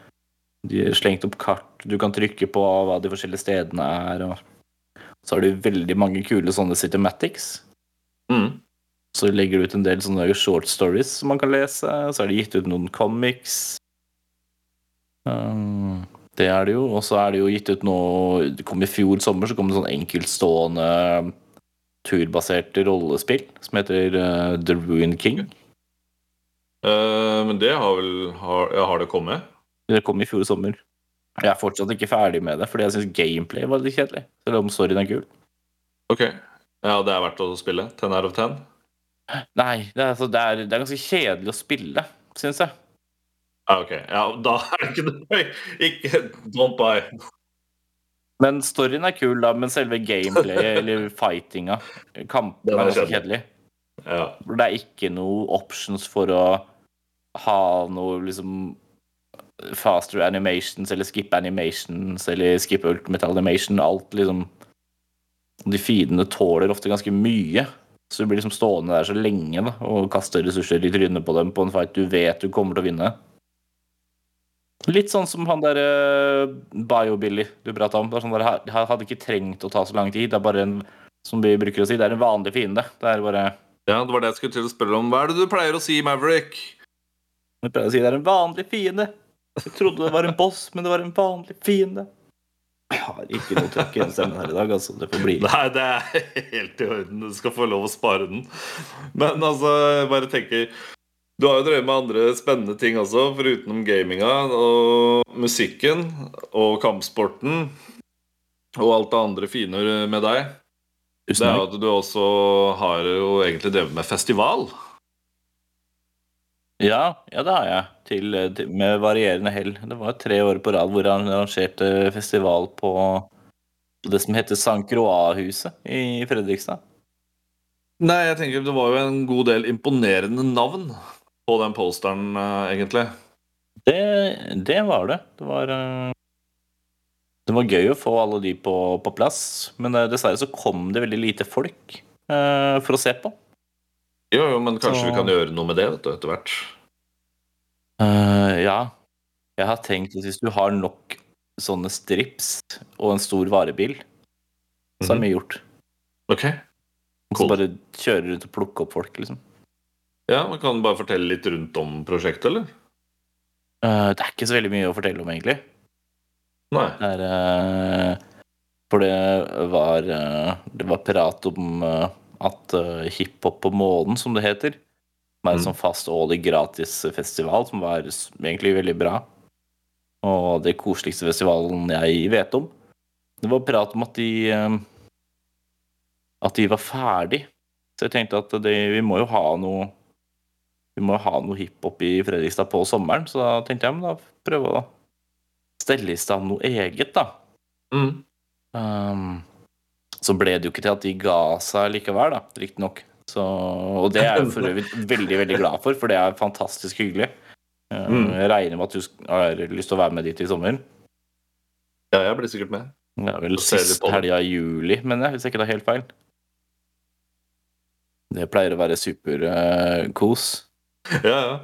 B: de har slengt opp kart du kan trykke på hva de forskjellige stedene er. og Så har de veldig mange kule sånne cinematics.
A: Mm.
B: Så legger de ut en del sånne short stories som man kan lese. Så har de gitt ut noen comics. Um, det er det jo. Og så er det jo gitt ut noe Det kom i fjor sommer, så kom det sånn enkeltstående turbaserte rollespill som heter uh, The Ruin King.
A: Uh, men det har vel har, ja, har det kommet?
B: Det kom i fjor sommer. Jeg er fortsatt ikke ferdig med det, fordi jeg syns gameplay var litt kjedelig. Selv om storyen er kul.
A: Ok. Ja, det er verdt å spille? 10 out of 10?
B: Nei, det er, altså, det er, det er ganske kjedelig å spille, syns jeg.
A: Ja, ok. Ja, da er det ikke noe Ikke Don't buy.
B: Men storyen er kul, da, men selve gameplayet eller fightinga, kampene,
A: er
B: ganske
A: kjedelig. Ja.
B: Det er ikke noe options for å ha noe liksom faster animations eller skip animations eller skip ultimate animation. Alt liksom De fiendene tåler ofte ganske mye. Så du blir liksom stående der så lenge da, og kaste ressurser i trynet på dem på en fight du vet du kommer til å vinne. Litt sånn som han der uh, Bio-Billy du prata om. Det sånn der, hadde ikke trengt å ta så lang tid. Det er bare en som vi bruker å si, det er en vanlig fiende. Det er bare
A: ja, det var det jeg skulle til å spørre om. Hva er det du pleier å si, Maverick?
B: Jeg pleier å si det er en vanlig fiende. Jeg trodde det var en boss, men det var en vanlig fiende. Jeg har ikke noe trøkk i den stemmen her i dag, altså. Det får bli.
A: Nei, det er helt i orden. Du skal få lov å spare den. Men altså, jeg bare tenker Du har jo drevet med andre spennende ting også, foruten gaminga og musikken og kampsporten og alt det andre fine med deg. Det er jo at du også har jo egentlig drevet med festival.
B: Ja, ja, det har jeg. Til, til, med varierende hell. Det var tre år på rad hvor han arrangerte festival på på det som heter San Croix-huset i Fredrikstad.
A: Nei, jeg tenker det var jo en god del imponerende navn på den posteren, eh, egentlig.
B: Det, det var det. Det var eh, Det var gøy å få alle de på, på plass, men eh, dessverre så kom det veldig lite folk eh, for å se på.
A: Jo, jo, men kanskje
B: Så-
A: vi kan gjøre noe med det vet du, etter hvert.
B: Uh, ja. Jeg har tenkt at hvis du har nok sånne strips og en stor varebil, så er
A: det
B: mye gjort.
A: Ok.
B: Så bare kjøre rundt og plukke opp folk, liksom.
A: Ja, man kan bare fortelle litt rundt om prosjektet, eller?
B: Uh, det er ikke så veldig mye å fortelle om, egentlig.
A: Nei.
B: Det er eh, For det var uh, Det var prat om at uh, hiphop på månen, som det heter, som er en
A: Mm.
B: sånn fast årlig gratisfestival som var egentlig veldig bra. Og det koseligste festivalen jeg vet om. Det var prat om at de eh, At de var ferdig. Så jeg tenkte at det, vi må jo ha noe Vi må jo ha noe hiphop i Fredrikstad på sommeren, så da tenkte jeg men da prøve å stelle i stand noe eget, da.
A: Mm.
B: Um, så ble det jo ikke til at de ga seg likevel, da, riktignok. Så- Og det er jeg for øvrig veldig veldig glad for, for det er fantastisk hyggelig. Uh,
A: Mm.
B: Jeg regner med at du har lyst til å være med dit i sommer.
A: Ja, jeg blir sikkert med.
B: Det er vel
A: sist
B: helga i juli, mener jeg, hvis jeg ikke tar helt feil. Det pleier å være superkos.
A: Ja, ja.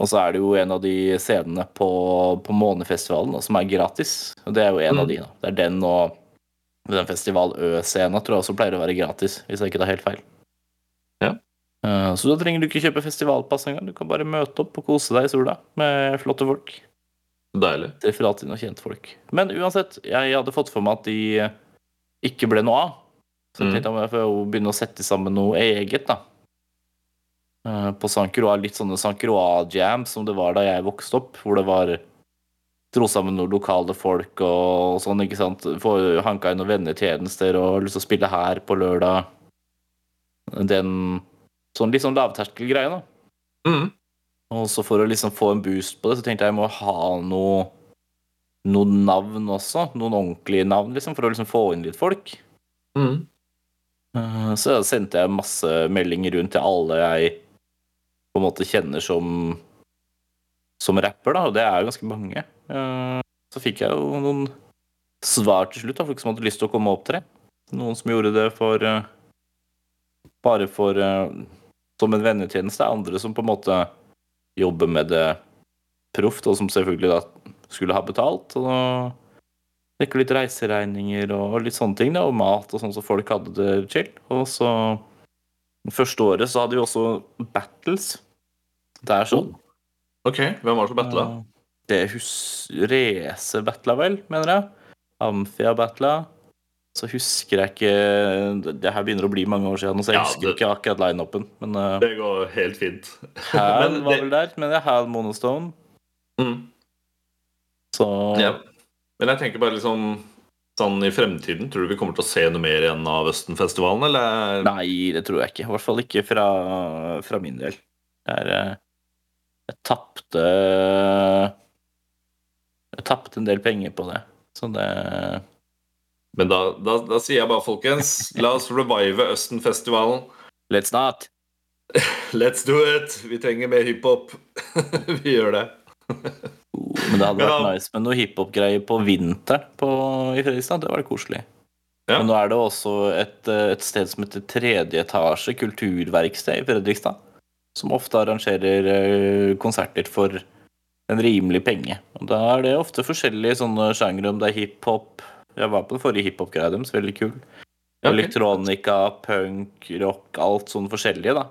B: Og så er det jo en av de scenene på, på Månefestivalen da, som er gratis. Og det er jo en
A: Mm.
B: av de, da. Det er den og den Festival Ø-scenen tror jeg også pleier å være gratis, hvis jeg ikke tar helt feil.
A: Ja.
B: Eh, Så da trenger du ikke kjøpe festivalpass engang. Du kan bare møte opp og kose deg i sola med flotte folk.
A: Deilig.
B: Treffer alltid noen kjentfolk. Men uansett, jeg hadde fått for meg at de ikke ble noe av. Så jeg
A: Mm.
B: tenkte jeg får begynne å sette sammen noe eget, da. Eh, På Sankroa, litt sånne. Croix-jam som det var da jeg vokste opp, hvor det var dro sammen noen lokale folk og sånn, ikke sant. Få hanka inn noen vennetjenester og har lyst til å spille her på lørdag. Den sånn litt sånn lavterskelgreie, da.
A: Mm.
B: Og så for å liksom få en boost på det, så tenkte jeg jeg må ha noe noen navn også. Noen ordentlige navn, liksom, for å liksom få inn litt folk.
A: Mm.
B: Eh, Så sendte jeg masse meldinger rundt til alle jeg på en måte kjenner som som rapper, da, og det er ganske mange. Eh, Så fikk jeg jo noen svar til slutt, da, folk som hadde lyst til å komme og opptre. Noen som gjorde det for eh, bare for eh, som en vennetjeneste. Andre som på en måte jobber med det proft, og som selvfølgelig da skulle ha betalt. Og da dekke litt reiseregninger og litt sånne ting, da, og mat og sånn, så folk hadde det chill. Og så Første året så hadde vi også battles. Det er sånn.
A: Ok, hvem var det som battla?
B: Det er Race battla vel, mener jeg. Amfia battla. så husker jeg ikke Det her begynner å bli mange år siden, så jeg
A: Ja,
B: husker
A: det-
B: ikke akkurat line-upen. Men uh,
A: Det går helt fint.
B: Hal var
A: det-
B: vel der. mener jeg Hal Monostone.
A: Mm.
B: Så
A: Ja. Men jeg tenker bare liksom sånn i fremtiden, tror du vi kommer til å se noe mer igjen av Østenfestivalen, eller?
B: Nei, det tror jeg ikke. I hvert fall ikke fra, fra min del. Det er eh, Jeg tapte Jeg tapte en del penger på det. Så det
A: Men da, da, da sier jeg bare, folkens, la oss revive Østenfestivalen.
B: Let's not!
A: Let's do it! Vi trenger mer hiphop. vi gjør det.
B: Men det hadde vært
A: Ja.
B: nice med noe hiphop-greier på vinteren på, i Fredrikstad. Det var koselig.
A: Ja.
B: Men nå er det også et, eh, et sted som heter Tredje etasje kulturverksted i Fredrikstad. Som ofte arrangerer eh, konserter for en rimelig penge. Og Da er det ofte forskjellige sånne sjangre, om det er hiphop Jeg var på den forrige hiphop-greia deres, veldig kul.
A: Okay.
B: Elektronika, punk, rock, alt sånn forskjellige, da.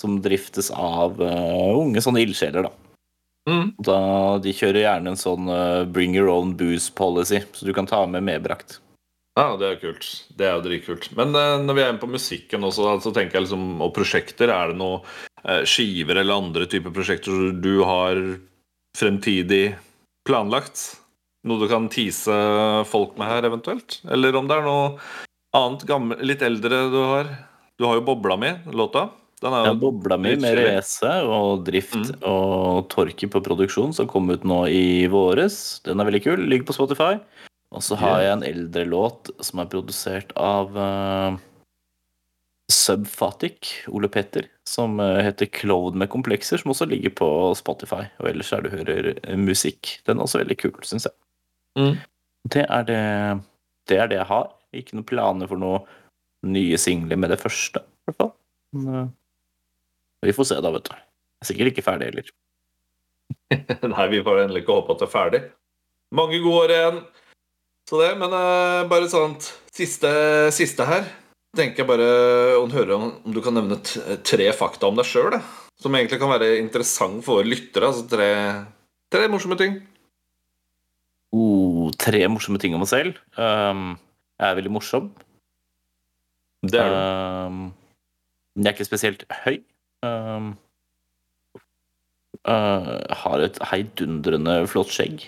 B: Som driftes av uh, unge sånne ildsjeler, da.
A: Mm.
B: Da, de kjører gjerne en sånn uh, bring your own booze policy, så du kan ta med medbrakt.
A: Ja, det er kult. Det er jo dritkult. Men eh, når vi er inne på musikken også, så tenker jeg liksom, og prosjekter, er det noen eh, skiver eller andre typer prosjekter du har fremtidig planlagt? Noe du kan tease folk med her, eventuelt? Eller om det er noe annet gammel, litt eldre du har? Du har jo Bobla mi, låta. Den er
B: Jeg
A: ja,
B: bobla mi med
A: chili.
B: Og Drift
A: Mm.
B: og Torki på produksjon, som kom ut nå i våres. Den er veldig kul. Ligger på Spotify. Og så har jeg en eldre låt som er produsert av uh, Subfatic, Ole Petter, som eh, heter 'Cloud med komplekser', som også ligger på Spotify. Og ellers er det du hører eh, musikk. Den er også veldig kul, syns jeg.
A: Mm.
B: Det, er det, det er det jeg har. Ikke noen planer for noen nye singler med det første, i hvert fall. Men, vi får se, da, vet du. Jeg er sikkert ikke ferdig heller.
A: Nei, vi får endelig ikke håpe at det er ferdig. Mange gode år igjen. Så det, men uh, bare sånt siste, siste her. Tenker jeg bare å høre om, om du kan nevne tre fakta om deg sjøl, som egentlig kan være interessant for våre lyttere. Altså tre, tre morsomme ting.
B: Oh, tre morsomme ting om meg selv. Um, jeg er veldig morsom.
A: Det er du.
B: Um, jeg er ikke spesielt høy. Um, uh, har et heidundrende flott skjegg.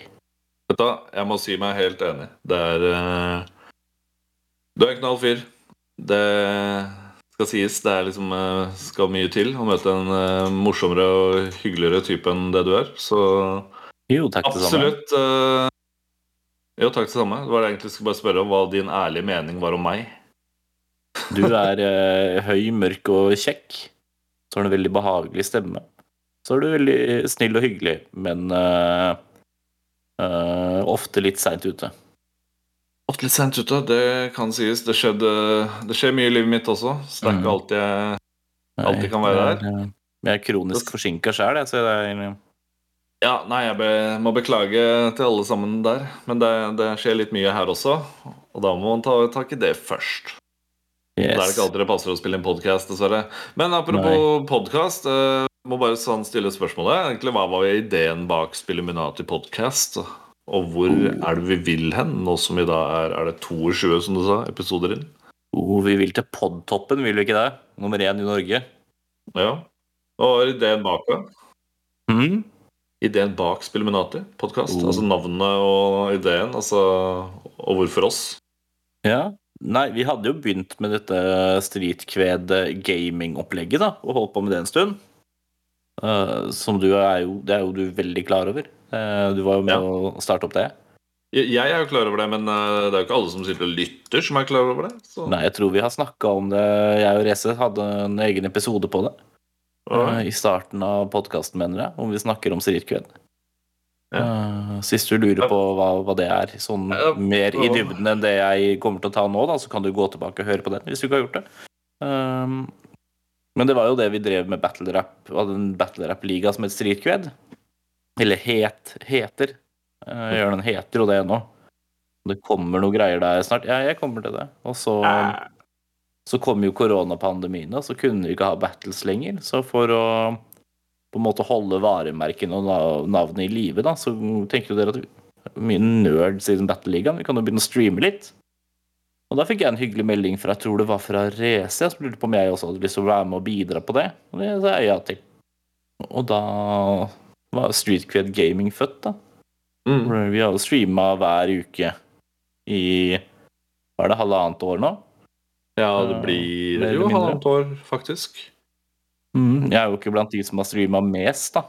A: Vet du, jeg må si meg helt enig. Det er uh, Du er en knall fyr. Det skal sies. Det er liksom uh, skal mye til å møte en uh, morsommere og hyggeligere type enn det du er. Så
B: Jo, takk det samme.
A: absolutt Jo, takk det samme. Det var det jeg egentlig skulle bare spørre om hva din ærlige mening var om meg.
B: Du er høy, mørk og kjekk. Så har du en veldig behagelig stemme. Så er du veldig snill og hyggelig, men eh, eh, ofte litt seint ute.
A: Ofte litt sent ute, det kan sies. Det, skjedde, det skjer mye i livet mitt også, så det er ikke alltid jeg Alltid kan være
B: er, eh, Jeg er kronisk forsinka sjøl, jeg, så det er
A: Ja, nei, jeg be, må beklage til alle sammen der. Men det, det skjer litt mye her også, og da må man ta tak i det først. Det er
B: yes.
A: ikke alltid det passer å spille en podkast, dessverre. Men apropos podkast, uh, må bare sånn stille spørsmålet. Egentlig, Hva var ideen bak Spilluminati podkast? Og hvor er det vi vil hen, nå som vi da er Er det 22, som du sa, episoder inn?
B: Oh, vi vil til podtoppen, vil vi ikke det? Nummer én i Norge.
A: Ja. Hva var ideen bak, da?
B: Mm?
A: Ideen bak Spilluminati podkast?
B: Oh.
A: Altså navnet og ideen, altså Og hvorfor oss?
B: Ja. Nei, vi hadde jo begynt med dette Streetkved-gaming-opplegget, da, og holdt på med det en stund. Eh, som du er jo Det er jo du veldig klar over. Uh, du var jo med
A: Ja.
B: å starte opp det.
A: Jeg jeg er jo klar over det, men eh, det er jo ikke alle som sitter og lytter, som er klar over det. Så.
B: Nei, jeg tror vi har snakka om det. Jeg og Reze hadde en egen episode på det. I starten av podkasten, mener jeg, om vi snakker om Streetkved.
A: Ja.
B: Sist du lurer på hva, hva det er, sånn mer i dybden enn det jeg kommer til å ta nå, da, så kan du gå tilbake og høre på den hvis du ikke har gjort det. Men det var jo det vi drev med battle rap, hadde en battle rap-liga som het Streetkved. Eller het, heter. Jeg gjør den heter jo det nå. Det kommer noe greier der snart. Ja, jeg kommer til det. Og så så kom jo koronapandemien, og så kunne vi ikke ha battles lenger. Så for å på en måte holde varemerkene og navnet i live, da, så tenker jo dere at vi mye nerds i battle-ligaen. Vi kan jo begynne å streame litt. Og da fikk jeg en hyggelig melding fra jeg tror det var fra Race, som lurte på om jeg også hadde lyst til å være med og bidra på det. Og det sa jeg ja til. Og da var Street Cred Gaming født, da.
A: Mm.
B: Vi har jo streama hver uke i Hva er det, halvannet år nå?
A: Ja, det blir
B: uh,
A: jo halvannet år, faktisk.
B: Mm, jeg er jo ikke blant de som har streama mest, da.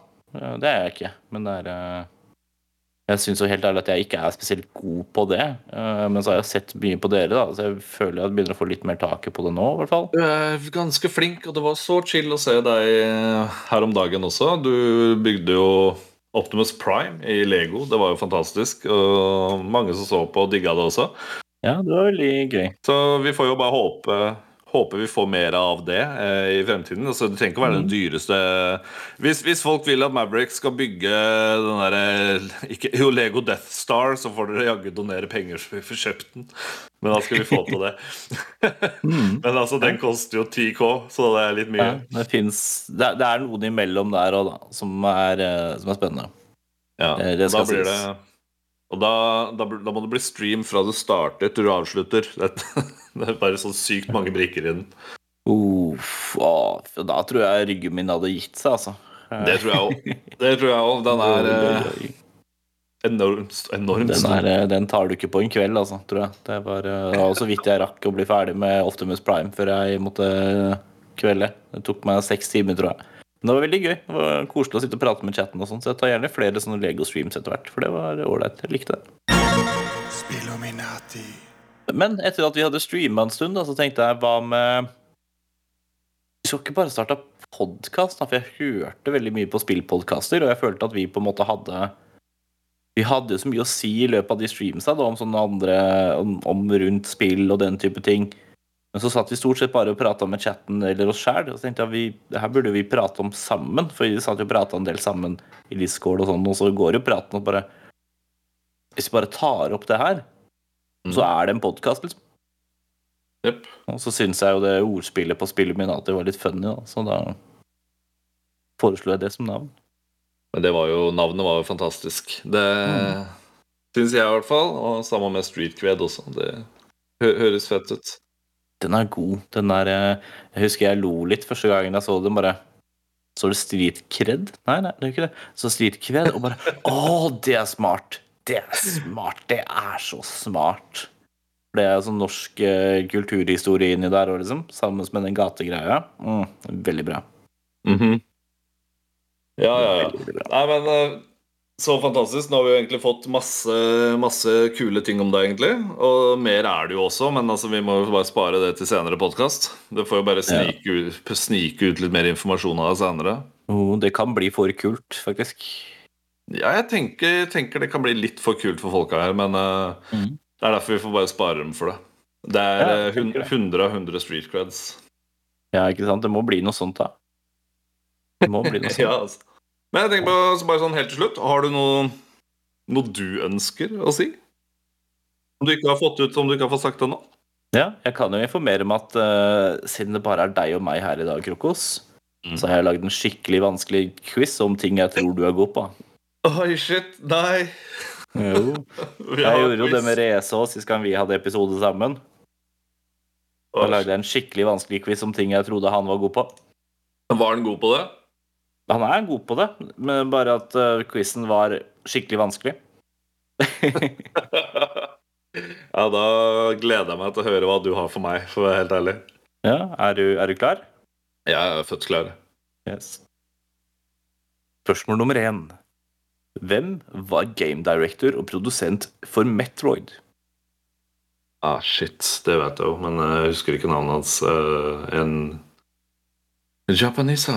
B: Det er jeg ikke. Men det er eh, Jeg syns helt ærlig at jeg ikke er spesielt god på det. Eh, Men så har jeg sett mye på dere, da, så jeg føler jeg begynner å få litt mer taket på det nå, i hvert fall.
A: Du er ganske flink, og det var så chill å se deg eh, her om dagen også. Du bygde jo Optimus Prime i Lego. Det var jo fantastisk. Og mange som så på digga det også.
B: Ja, det var veldig gøy.
A: Så vi får jo bare håpe Håper vi får mer av det eh, i fremtiden. Altså, det trenger ikke å være den dyreste hvis, hvis folk vil at Maverick skal bygge den derre ikke- Jo, Lego Death Star, så får dere jaggu donere penger så vi får kjøpt den. Men da skal vi få til det.
B: Mm.
A: Men altså, den koster jo 10K, så det er litt mye.
B: Ja, det, finnes, det, er- det er noen imellom der òg, da, som er, eh, som er spennende.
A: Ja,
B: Eh, det
A: da blir det. Og da, da, da må det bli stream fra du starter til du avslutter. Det, det er bare så sykt mange brikker i den.
B: Uff, å, da tror jeg ryggen min hadde gitt seg, altså.
A: Det tror jeg òg. Det tror jeg òg. Den er eh, enormt, enormt
B: Den, er, eh, den tar du ikke på en kveld, altså, tror jeg. Det var, eh, det var så vidt jeg rakk å bli ferdig med Optimus Prime før jeg måtte kvelde. Det tok meg seks timer, tror jeg. Men det var veldig gøy. Det var koselig å sitte og prate med chatten, og sånn, så jeg tar gjerne flere sånne Lego-streams etter hvert. For det var ålreit. Jeg likte det.
C: Spillominati.
B: Men etter at vi hadde streama en stund, da, så tenkte jeg hva med Vi skal ikke bare starte podkast, for jeg hørte veldig mye på spillpodkaster, og jeg følte at vi på en måte hadde Vi hadde jo så mye å si i løpet av de streamsa da, om sånne andre om, om rundt spill og den type ting. Men så satt vi stort sett bare og prata med chatten eller oss sjæl. Og så tenkte jeg vi, det her burde vi prate om sammen, for vi satt jo og prata en del sammen i Discord og sånn, og så går jo praten og bare Hvis vi bare tar opp det her, så er det en podkast, liksom.
A: Yep.
B: Og så syns jeg jo det ordspillet på spillet min alltid var litt funny, da. Så da foreslo jeg det som navn.
A: Men det var jo, navnet var jo fantastisk. Det
B: Mm.
A: syns jeg i hvert fall. Og sammen med Street Cred også. Det hø høres fett ut.
B: Den er god. Den er eh, Jeg husker jeg lo litt første gangen jeg så den. Bare Så det Street Cred? Nei, nei, det er ikke det. Så Street Cred, og bare Å, det er smart! Det er smart! Det er så smart! Det er sånn norsk eh, kulturhistorie inni der òg, liksom. Sammen med den gategreia. Mm, veldig bra.
A: Mhm. Ja, ja, ja.
B: Bra.
A: Nei, men eh, så fantastisk. Nå har vi jo egentlig fått masse, masse kule ting om det, egentlig. Og mer er det jo også, men altså, vi må jo bare spare det til senere podkast. Det får jo bare
B: Ja.
A: snike, ut, snike ut litt mer informasjon av det senere.
B: Oh, det kan bli for kult, faktisk.
A: Ja, jeg tenker, tenker det kan bli litt for kult for folka her, men uh,
B: mm.
A: det er derfor vi får bare spare dem for det. Det er
B: Ja,
A: eh,
B: jeg tenker
A: 100 av 100 street creds.
B: Ja, ikke sant? Det må bli noe sånt, da. Det må bli noe sånt.
A: Ja, altså. Men jeg tenker på, så bare sånn helt til slutt, har du noe, noe du ønsker å si? Om du ikke har fått ut, som du ikke har fått sagt det nå?
B: Ja, jeg kan jo informere om at uh, siden det bare er deg og meg her i dag, Krokos,
A: Mm.
B: så har jeg lagd en skikkelig vanskelig quiz om ting jeg tror du er god på.
A: Oi, shit, nei.
B: Jo. Jeg gjorde jo det med Race òg sist gang vi hadde episode sammen. Da lagde jeg en skikkelig vanskelig quiz om ting jeg trodde han var god på.
A: Var han god på det?
B: Han er god på det, men bare at uh, quizen var skikkelig vanskelig.
A: ja, da gleder jeg meg til å høre hva du har for meg, for å være helt ærlig.
B: Ja, er du, er du klar?
A: Jeg er født klar.
B: Yes. Spørsmål nummer én. Hvem var game director og produsent for Metroid?
A: Ah, shit, det vet jeg jo, men eh, jeg husker ikke navnet hans. Uh, en Japanisa,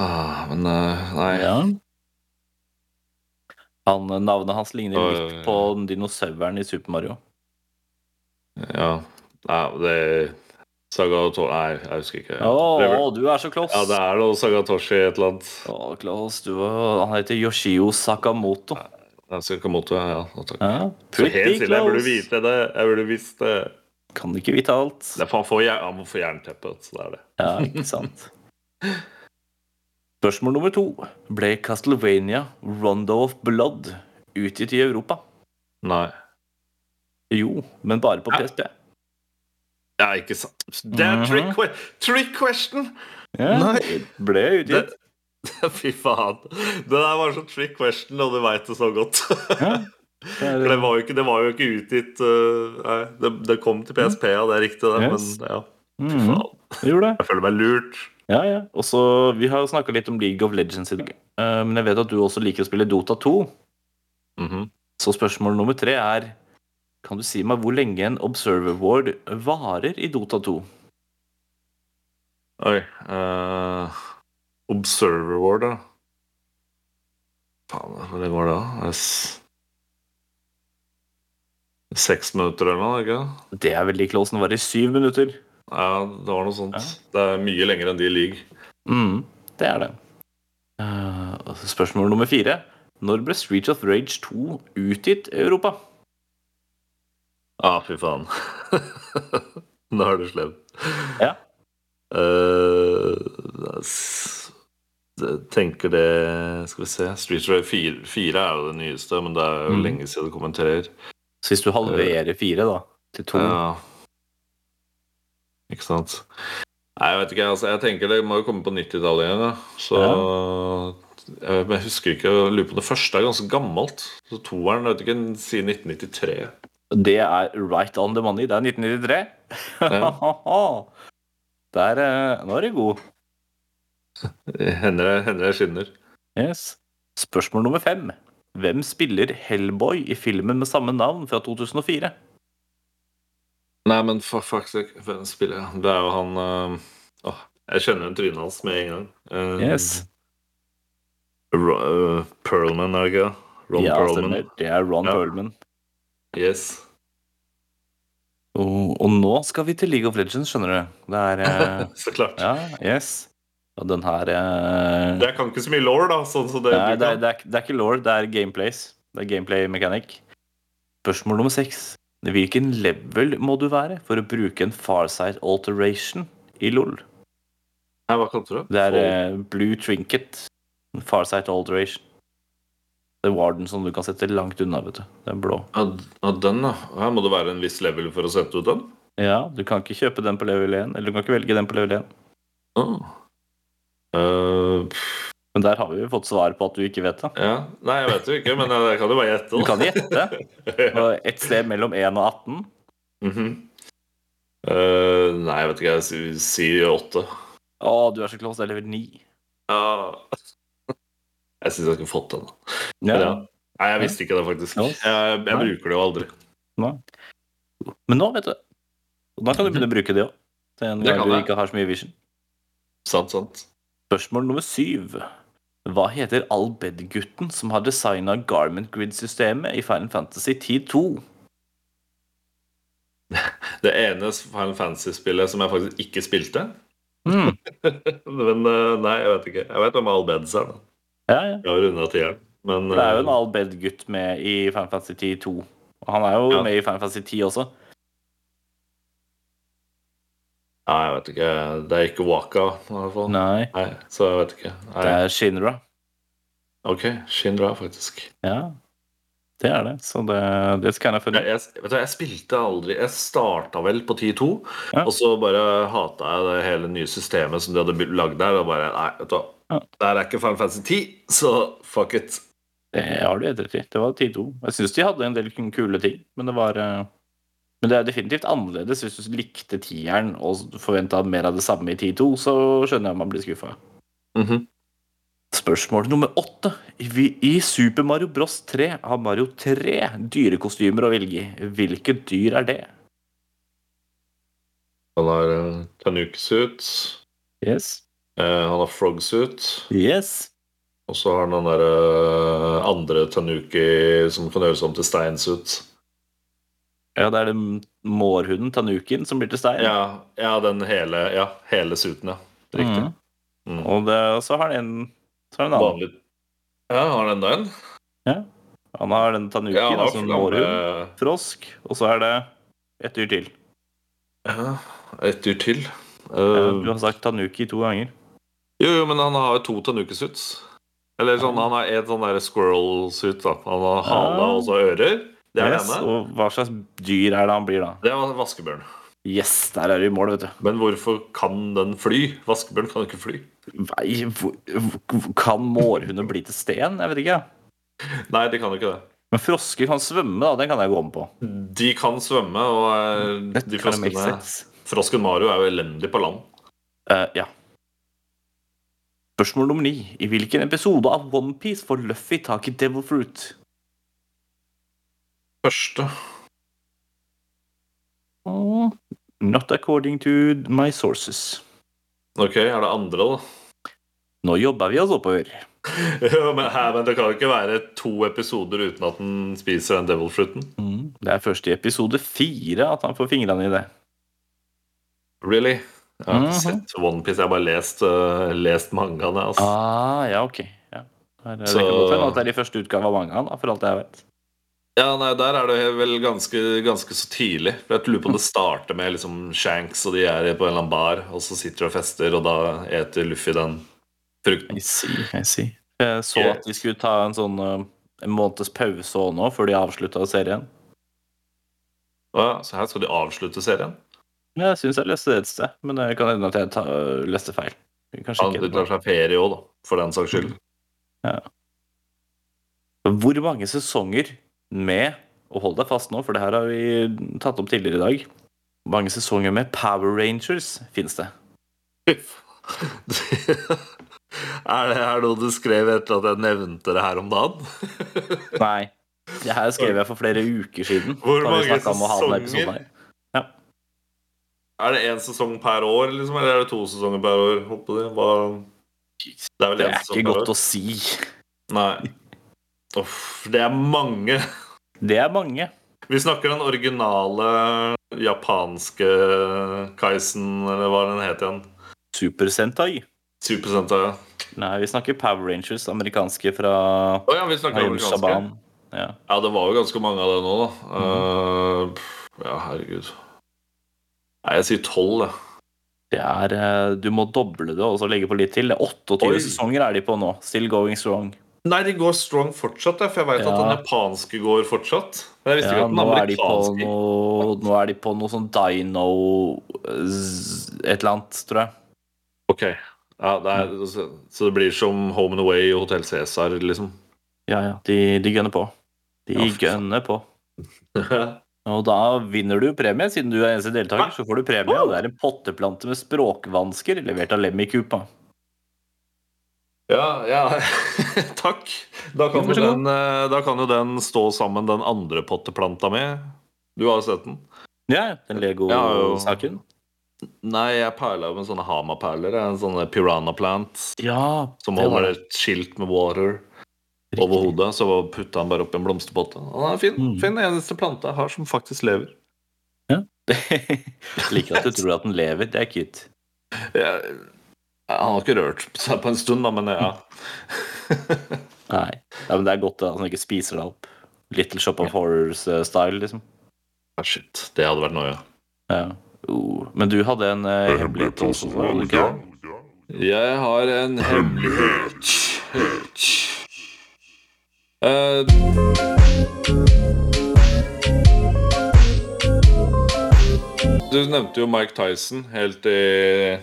A: men eh, nei.
B: Ja. Han, navnet hans ligner
A: Oi,
B: litt på dinosauren i Super Mario.
A: Ja. Nei, det Sagatoshi Nei, jeg husker ikke.
B: Å,
A: er
B: du er så close!
A: Ja, det er noe Sagatoshi et eller annet.
B: Å, close. Du, han heter Yoshio Sakamoto.
A: Sakamoto, ja. ja takk.
B: Ja,
A: helt stille, jeg burde vite det. Jeg burde visst det.
B: Kan ikke vite alt.
A: Det er Han må få jernteppe, så det er det.
B: Ja, ikke sant. Spørsmål nummer to. Ble Castlevania Rondo of Blood utgitt i Europa?
A: Nei.
B: Jo, men bare på
A: Ja.
B: PSP.
A: Ja, ikke sant. Det er
B: Mhm.
A: trick, que trick question!
B: Ja,
A: Nei.
B: Ble utgitt.
A: Det, fy faen. Det der var så trick question, og du veit det så godt.
B: Ja.
A: For det var jo ikke, det var jo ikke utgitt uh, Nei, det, det kom til PSP, ja, det er riktig, det.
B: Yes.
A: Men ja, fy
B: Mhm,
A: faen.
B: Mm, gjorde.
A: Jeg føler meg lurt.
B: Ja, ja. Også, Vi har snakka litt om League of Legends i dag, Eh, men jeg vet at du også liker å spille Dota 2.
A: Mhm.
B: Så spørsmål nummer tre er Kan du si meg hvor lenge en Observer Ward varer i Dota 2?
A: Oi. uh, Observer Ward, da. Faen, hva lenge var det, da? S- Seks minutter eller noe? ikke?
B: Det er veldig close. Den varer i syv minutter.
A: Ja, det var noe sånt.
B: Ja.
A: Det er mye lenger enn de league.
B: Mm, det er det. Uh, spørsmål nummer fire. Når ble Street of Rage 2 utgitt i Europa?
A: Ja, fy faen. Nå er det slemt.
B: Ja.
A: Uh, tenker det Skal vi se Street Rage 4, 4 er jo det nyeste, men det er jo
B: Mm.
A: lenge siden det kommenterer.
B: Så hvis du halverer 4 da, til 2
A: Ja. Ikke sant. Nei, jeg vet ikke. altså Jeg tenker det må jo komme på 90-tallet igjen. Da. Så jeg, jeg husker ikke å lurer på det første er ganske gammelt. Så toeren jeg vet ikke, sier 1993.
B: Det er right on the money. Det er 1993. Ja. Der, eh, nå er du god.
A: Hender det skinner.
B: Yes. Spørsmål nummer fem. Hvem spiller Hellboy i filmen med samme navn fra 2004?
A: Nei, men for fuck's sake, hvem spiller? Det er jo han uh, åh, Jeg kjenner igjen trynet hans med en gang. Uh,
B: Yes.
A: Ro, uh, Perlman, er det ikke det? Ron
B: ja,
A: Perlman.
B: stemmer. Det er Ron
A: Ja.
B: Perlman.
A: Yes.
B: Og, og nå skal vi til League of Legends, skjønner du. Det er
A: Så klart.
B: Ja, yes. Og den her
A: Jeg kan ikke så mye law, da. Sånn som det
B: Nei, det er, det, er, det er ikke law, det er gameplays. Det er gameplay mechanic. Spørsmål nummer seks. Hvilken level må du være for å bruke en farsight alteration i LOL?
A: Nei, hva kalte du det?
B: Det er uh, blue trinket. Farsight alteration. Det er warden som du kan sette langt unna, vet du. Den blå.
A: Ja, den, ja. Her må det være en viss level for å sette ut den?
B: Ja, du kan ikke kjøpe den på level 1, eller du kan ikke velge den på level 1.
A: Oh. Eh,
B: Men der har vi jo fått svar på at du ikke vet det.
A: ja. Nei, jeg vet jo ikke, men jeg, jeg kan jo bare gjette.
B: Du kan gjette. Et sted mellom 1 og 18.
A: Mm -hmm. uh, nei, jeg vet ikke. Jeg sier- sier åtte.
B: Å, du er så close. Det er level 9.
A: Ja. Jeg syns jeg skulle fått den.
B: Ja.
A: Ja. Nei, jeg visste ikke det, faktisk. Jeg, jeg bruker det jo aldri.
B: Men nå, vet du. Da kan du begynne å bruke det òg. En
A: Det
B: gang du ikke har så mye vision.
A: Sant, sant.
B: Spørsmål nummer syv. Hva heter Albed-gutten som har designa Garment Grid-systemet i Final Fantasy 10-2?
A: Det ene Final Fantasy-spillet som jeg faktisk ikke spilte
B: Mm.
A: Men eh, nei, jeg vet ikke. Jeg vet hvem Albeds er. da.
B: Ja, ja.
A: Jeg har runda tieren. Men
B: Det er jo en
A: eh,
B: Albed-gutt med i Final Fantasy 10-2. Og han er jo
A: Ja.
B: med i Final Fantasy 10 også.
A: Nei, jeg vet ikke. Det er ikke Waka, i hvert fall.
B: Nei,
A: Nei, så jeg vet ikke. Nei.
B: det er Shinra.
A: Ok, Shinra, faktisk.
B: Ja, det er det. Så det, det skal jeg
A: Jeg,
B: finne.
A: jeg, vet du, jeg spilte aldri Jeg starta vel på 10.2,
B: Ja.
A: og så bare hata jeg det hele nye systemet som de hadde lagd der. Og bare Nei, vet du hva.
B: Ja.
A: Det her er ikke Final Fantasy 10, så fuck it.
B: Det har du rett i. Det var 10-2. Jeg syns de hadde en del kule ting, men det var eh, Men det er definitivt annerledes. Hvis du likte tieren og forventa mer av det samme i 10-2, så skjønner jeg man blir skuffa.
A: Mhm.
B: Spørsmål nummer åtte. I Super Mario Bros 3 har Mario tre dyrekostymer å velge i. Hvilket dyr er det?
A: Han har uh, Tanuki-suit.
B: Yes.
A: eh, han har frog-suit.
B: Yes.
A: Og så har han den der eh, andre Tanuki som kan gjøres om til steinsuit.
B: Ja, det er den mårhunden, tanukien, som blir til stein.
A: Ja, ja, den hele Ja, hele suten, ja. Riktig.
B: Mm.
A: Mm.
B: Og det, så har han en så har han annen.
A: Vanlig Ja, har den enda en?
B: Han har den tanukien,
A: Ja, har
B: altså
A: flamme-
B: mårhund, frosk, og så er det et dyr til.
A: Ja, et dyr til.
B: Ja,
A: Eh,
B: Du har sagt tanuki to ganger.
A: jo, jo, men han har jo to Tanuki-suits. Eller sånn, han har en sånn der squirrel-suit. da Han har hale og så ører. Det er det ene.
B: og hva slags dyr er det han blir da?
A: Det er vaskebjørn.
B: Yes, der er du i mål, vet du.
A: Men hvorfor kan den fly? Vaskebjørn kan ikke fly.
B: Nei, hvor, kan mårhunder bli til sten? Jeg vet ikke.
A: Nei, de kan ikke det.
B: Men frosker kan svømme, da. Den kan jeg gå om på.
A: De kan svømme, og eh, de froskene. Frosken Mario er jo elendig på land.
B: Uh, ja. Spørsmål nummer ni. I hvilken episode av Onepiece får Luffy tak i Devil Fruit?
A: Første.
B: Oh, not according to my sources.
A: Ok, er det andre, da?
B: Nå jobber vi oss oppover.
A: Ja, men, her, men det kan jo ikke være to episoder uten at den spiser den devil fruiten.
B: Mm. Det er først i episode fire at han får fingrene i det.
A: Really? Jeg har ikke
B: Mhm.
A: sett OnePiece, jeg har bare lest, uh, lest mangaene. Altså.
B: Ah, ja, ok. Ja. Det
A: Så-
B: kan godt hende at det er i første utgave av mangaen, for alt jeg vet.
A: Ja, nei, Der er det vel ganske, ganske så tidlig. For Jeg lurer på om det starter med liksom Shanks, og de er på en eller annen bar, og så sitter de og fester, og da eter Luffy den frukten.
B: I see, I see. Jeg så at de skulle ta en sånn eh, en måneds pause òg nå, før de avslutta serien.
A: Å ja, så her skal de avslutte serien?
B: Jeg syns jeg leste det et sted, men det kan hende at jeg ta, leste feil. Kanskje
A: Ja, det tar seg ferie òg, da. For den saks skyld. Ja.
B: Hvor mange sesonger med Og hold deg fast nå, for det her har vi tatt opp tidligere i dag. Mange sesonger med Power Rangers finnes det?
A: er det her noe du skrev etter at jeg nevnte det her om dagen?
B: Nei. Det her skrev jeg for flere uker siden.
A: Hvor mange sesonger?
B: Ja.
A: Er det én sesong per år, liksom, eller er det to sesonger per år? Det. Hva... det er vel
B: Det er ikke godt
A: år?
B: å si.
A: Nei. Uff, det er mange.
B: Det er mange.
A: Vi snakker den originale japanske Kaisen, eller hva den het igjen.
B: Super Sentai.
A: Super Sentai. ja.
B: Nei, vi snakker Power Rangers, amerikanske fra
A: oh, ja, vi snakker amerikanske.
B: Shaban. Ja.
A: Ja, det var jo ganske mange av det nå, da. Mm. Uh, ja, herregud. Nei, jeg sier tolv, jeg.
B: Det er, eh, du må doble det og så legge på litt til. Det er 28
A: Oi.
B: sesonger er de på nå. Still going strong.
A: Nei, de går strong fortsatt, for jeg vet at den japanske går fortsatt. Men jeg visste
B: Ja,
A: ikke at den
B: nå er de på noe, nå er de på noe sånn Dino Et eller annet, tror jeg.
A: Ok. Ja, det er, så, så det blir som Home and Away og Hotell Cæsar, liksom.
B: Ja, ja. De, de gønner på. De
A: Ja,
B: gønner på. Og da vinner du premie, siden du er eneste deltaker. Så får du premie, og det er en potteplante med språkvansker levert av Lemmy Coopa.
A: Ja, ja. Takk. Da kan, jo den, eh, da kan jo den stå sammen den andre potteplanta mi. Du har jo sett den?
B: Ja, den
A: Ja.
B: Lego-saken.
A: Nei, jeg perla med sånne Hama-perler. En sånn piranha plant
B: Ja,
A: som
B: det
A: holder et skilt med water
B: Riktig.
A: over hodet. Så putta han bare opp i en blomsterpotte. Og den er fin.
B: Mm.
A: fin. Eneste plante jeg har som faktisk lever.
B: Jeg liker at du tror at den lever. Det er cute.
A: Jeg, han har ikke rørt seg på en stund, da, men ja.
B: Nei. Ja, men det er godt at han ikke spiser deg opp. Little Shop of Horrors-style, liksom.
A: Ah, shit, det hadde vært noe.
B: Ja. Oh. Men du hadde en uh, hemmelighet også, hadde du ikke?
A: Jeg har en hemmelighet. Uh, du nevnte jo Mike Tyson helt i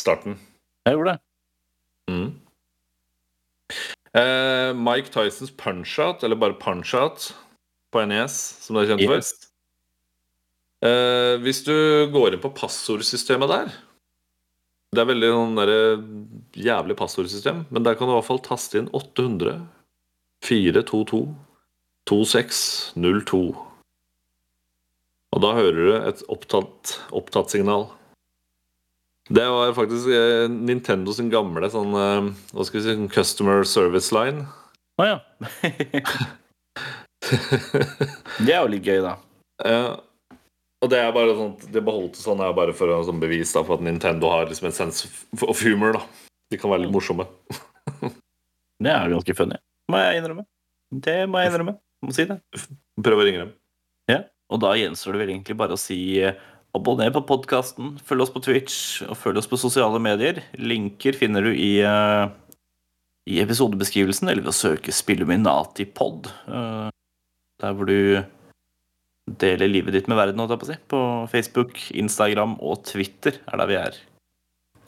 A: starten.
B: Jeg gjorde det.
A: Mm. Uh, Mike Tysons punch-out, eller bare punch-out, på NES, som det er kjent for.
B: Yes.
A: Eh, hvis du går inn på passordsystemet der Det er veldig sånn der, jævlig passordsystem, men der kan du i hvert fall taste inn 800 422 2602. Og da hører du et opptatt, opptatt signal. Det var faktisk eh, Nintendo sin gamle sånn eh, Hva skal vi si sånn Customer service line.
B: Å ja. det er jo litt gøy, da.
A: Ja. Og det er bare sånn Det beholdte sånn er bare for å sånn bevis da, for at Nintendo har liksom en sense of- humor. da De kan være litt morsomme.
B: Det er ganske funny. Må jeg innrømme. Det må jeg innrømme. Må si det.
A: Prøv å ringe dem.
B: Og da gjenstår det vel egentlig bare å si eh, abonner på podkasten, følg oss på Twitch og følg oss på sosiale medier. Linker finner du i, uh, i episodebeskrivelsen eller ved å søke Spilluminati pod. Uh, der hvor du deler livet ditt med verden, holdt jeg på å si. På Facebook, Instagram og Twitter er der vi er.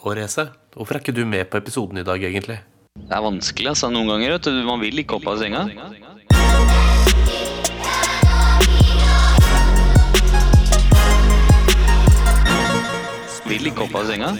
D: Og Reze, hvorfor er ikke du med på episoden i dag, egentlig?
E: Det er vanskelig altså, noen ganger. Vet du. Man vil ikke hoppe av senga. Vil ikke opp av senga.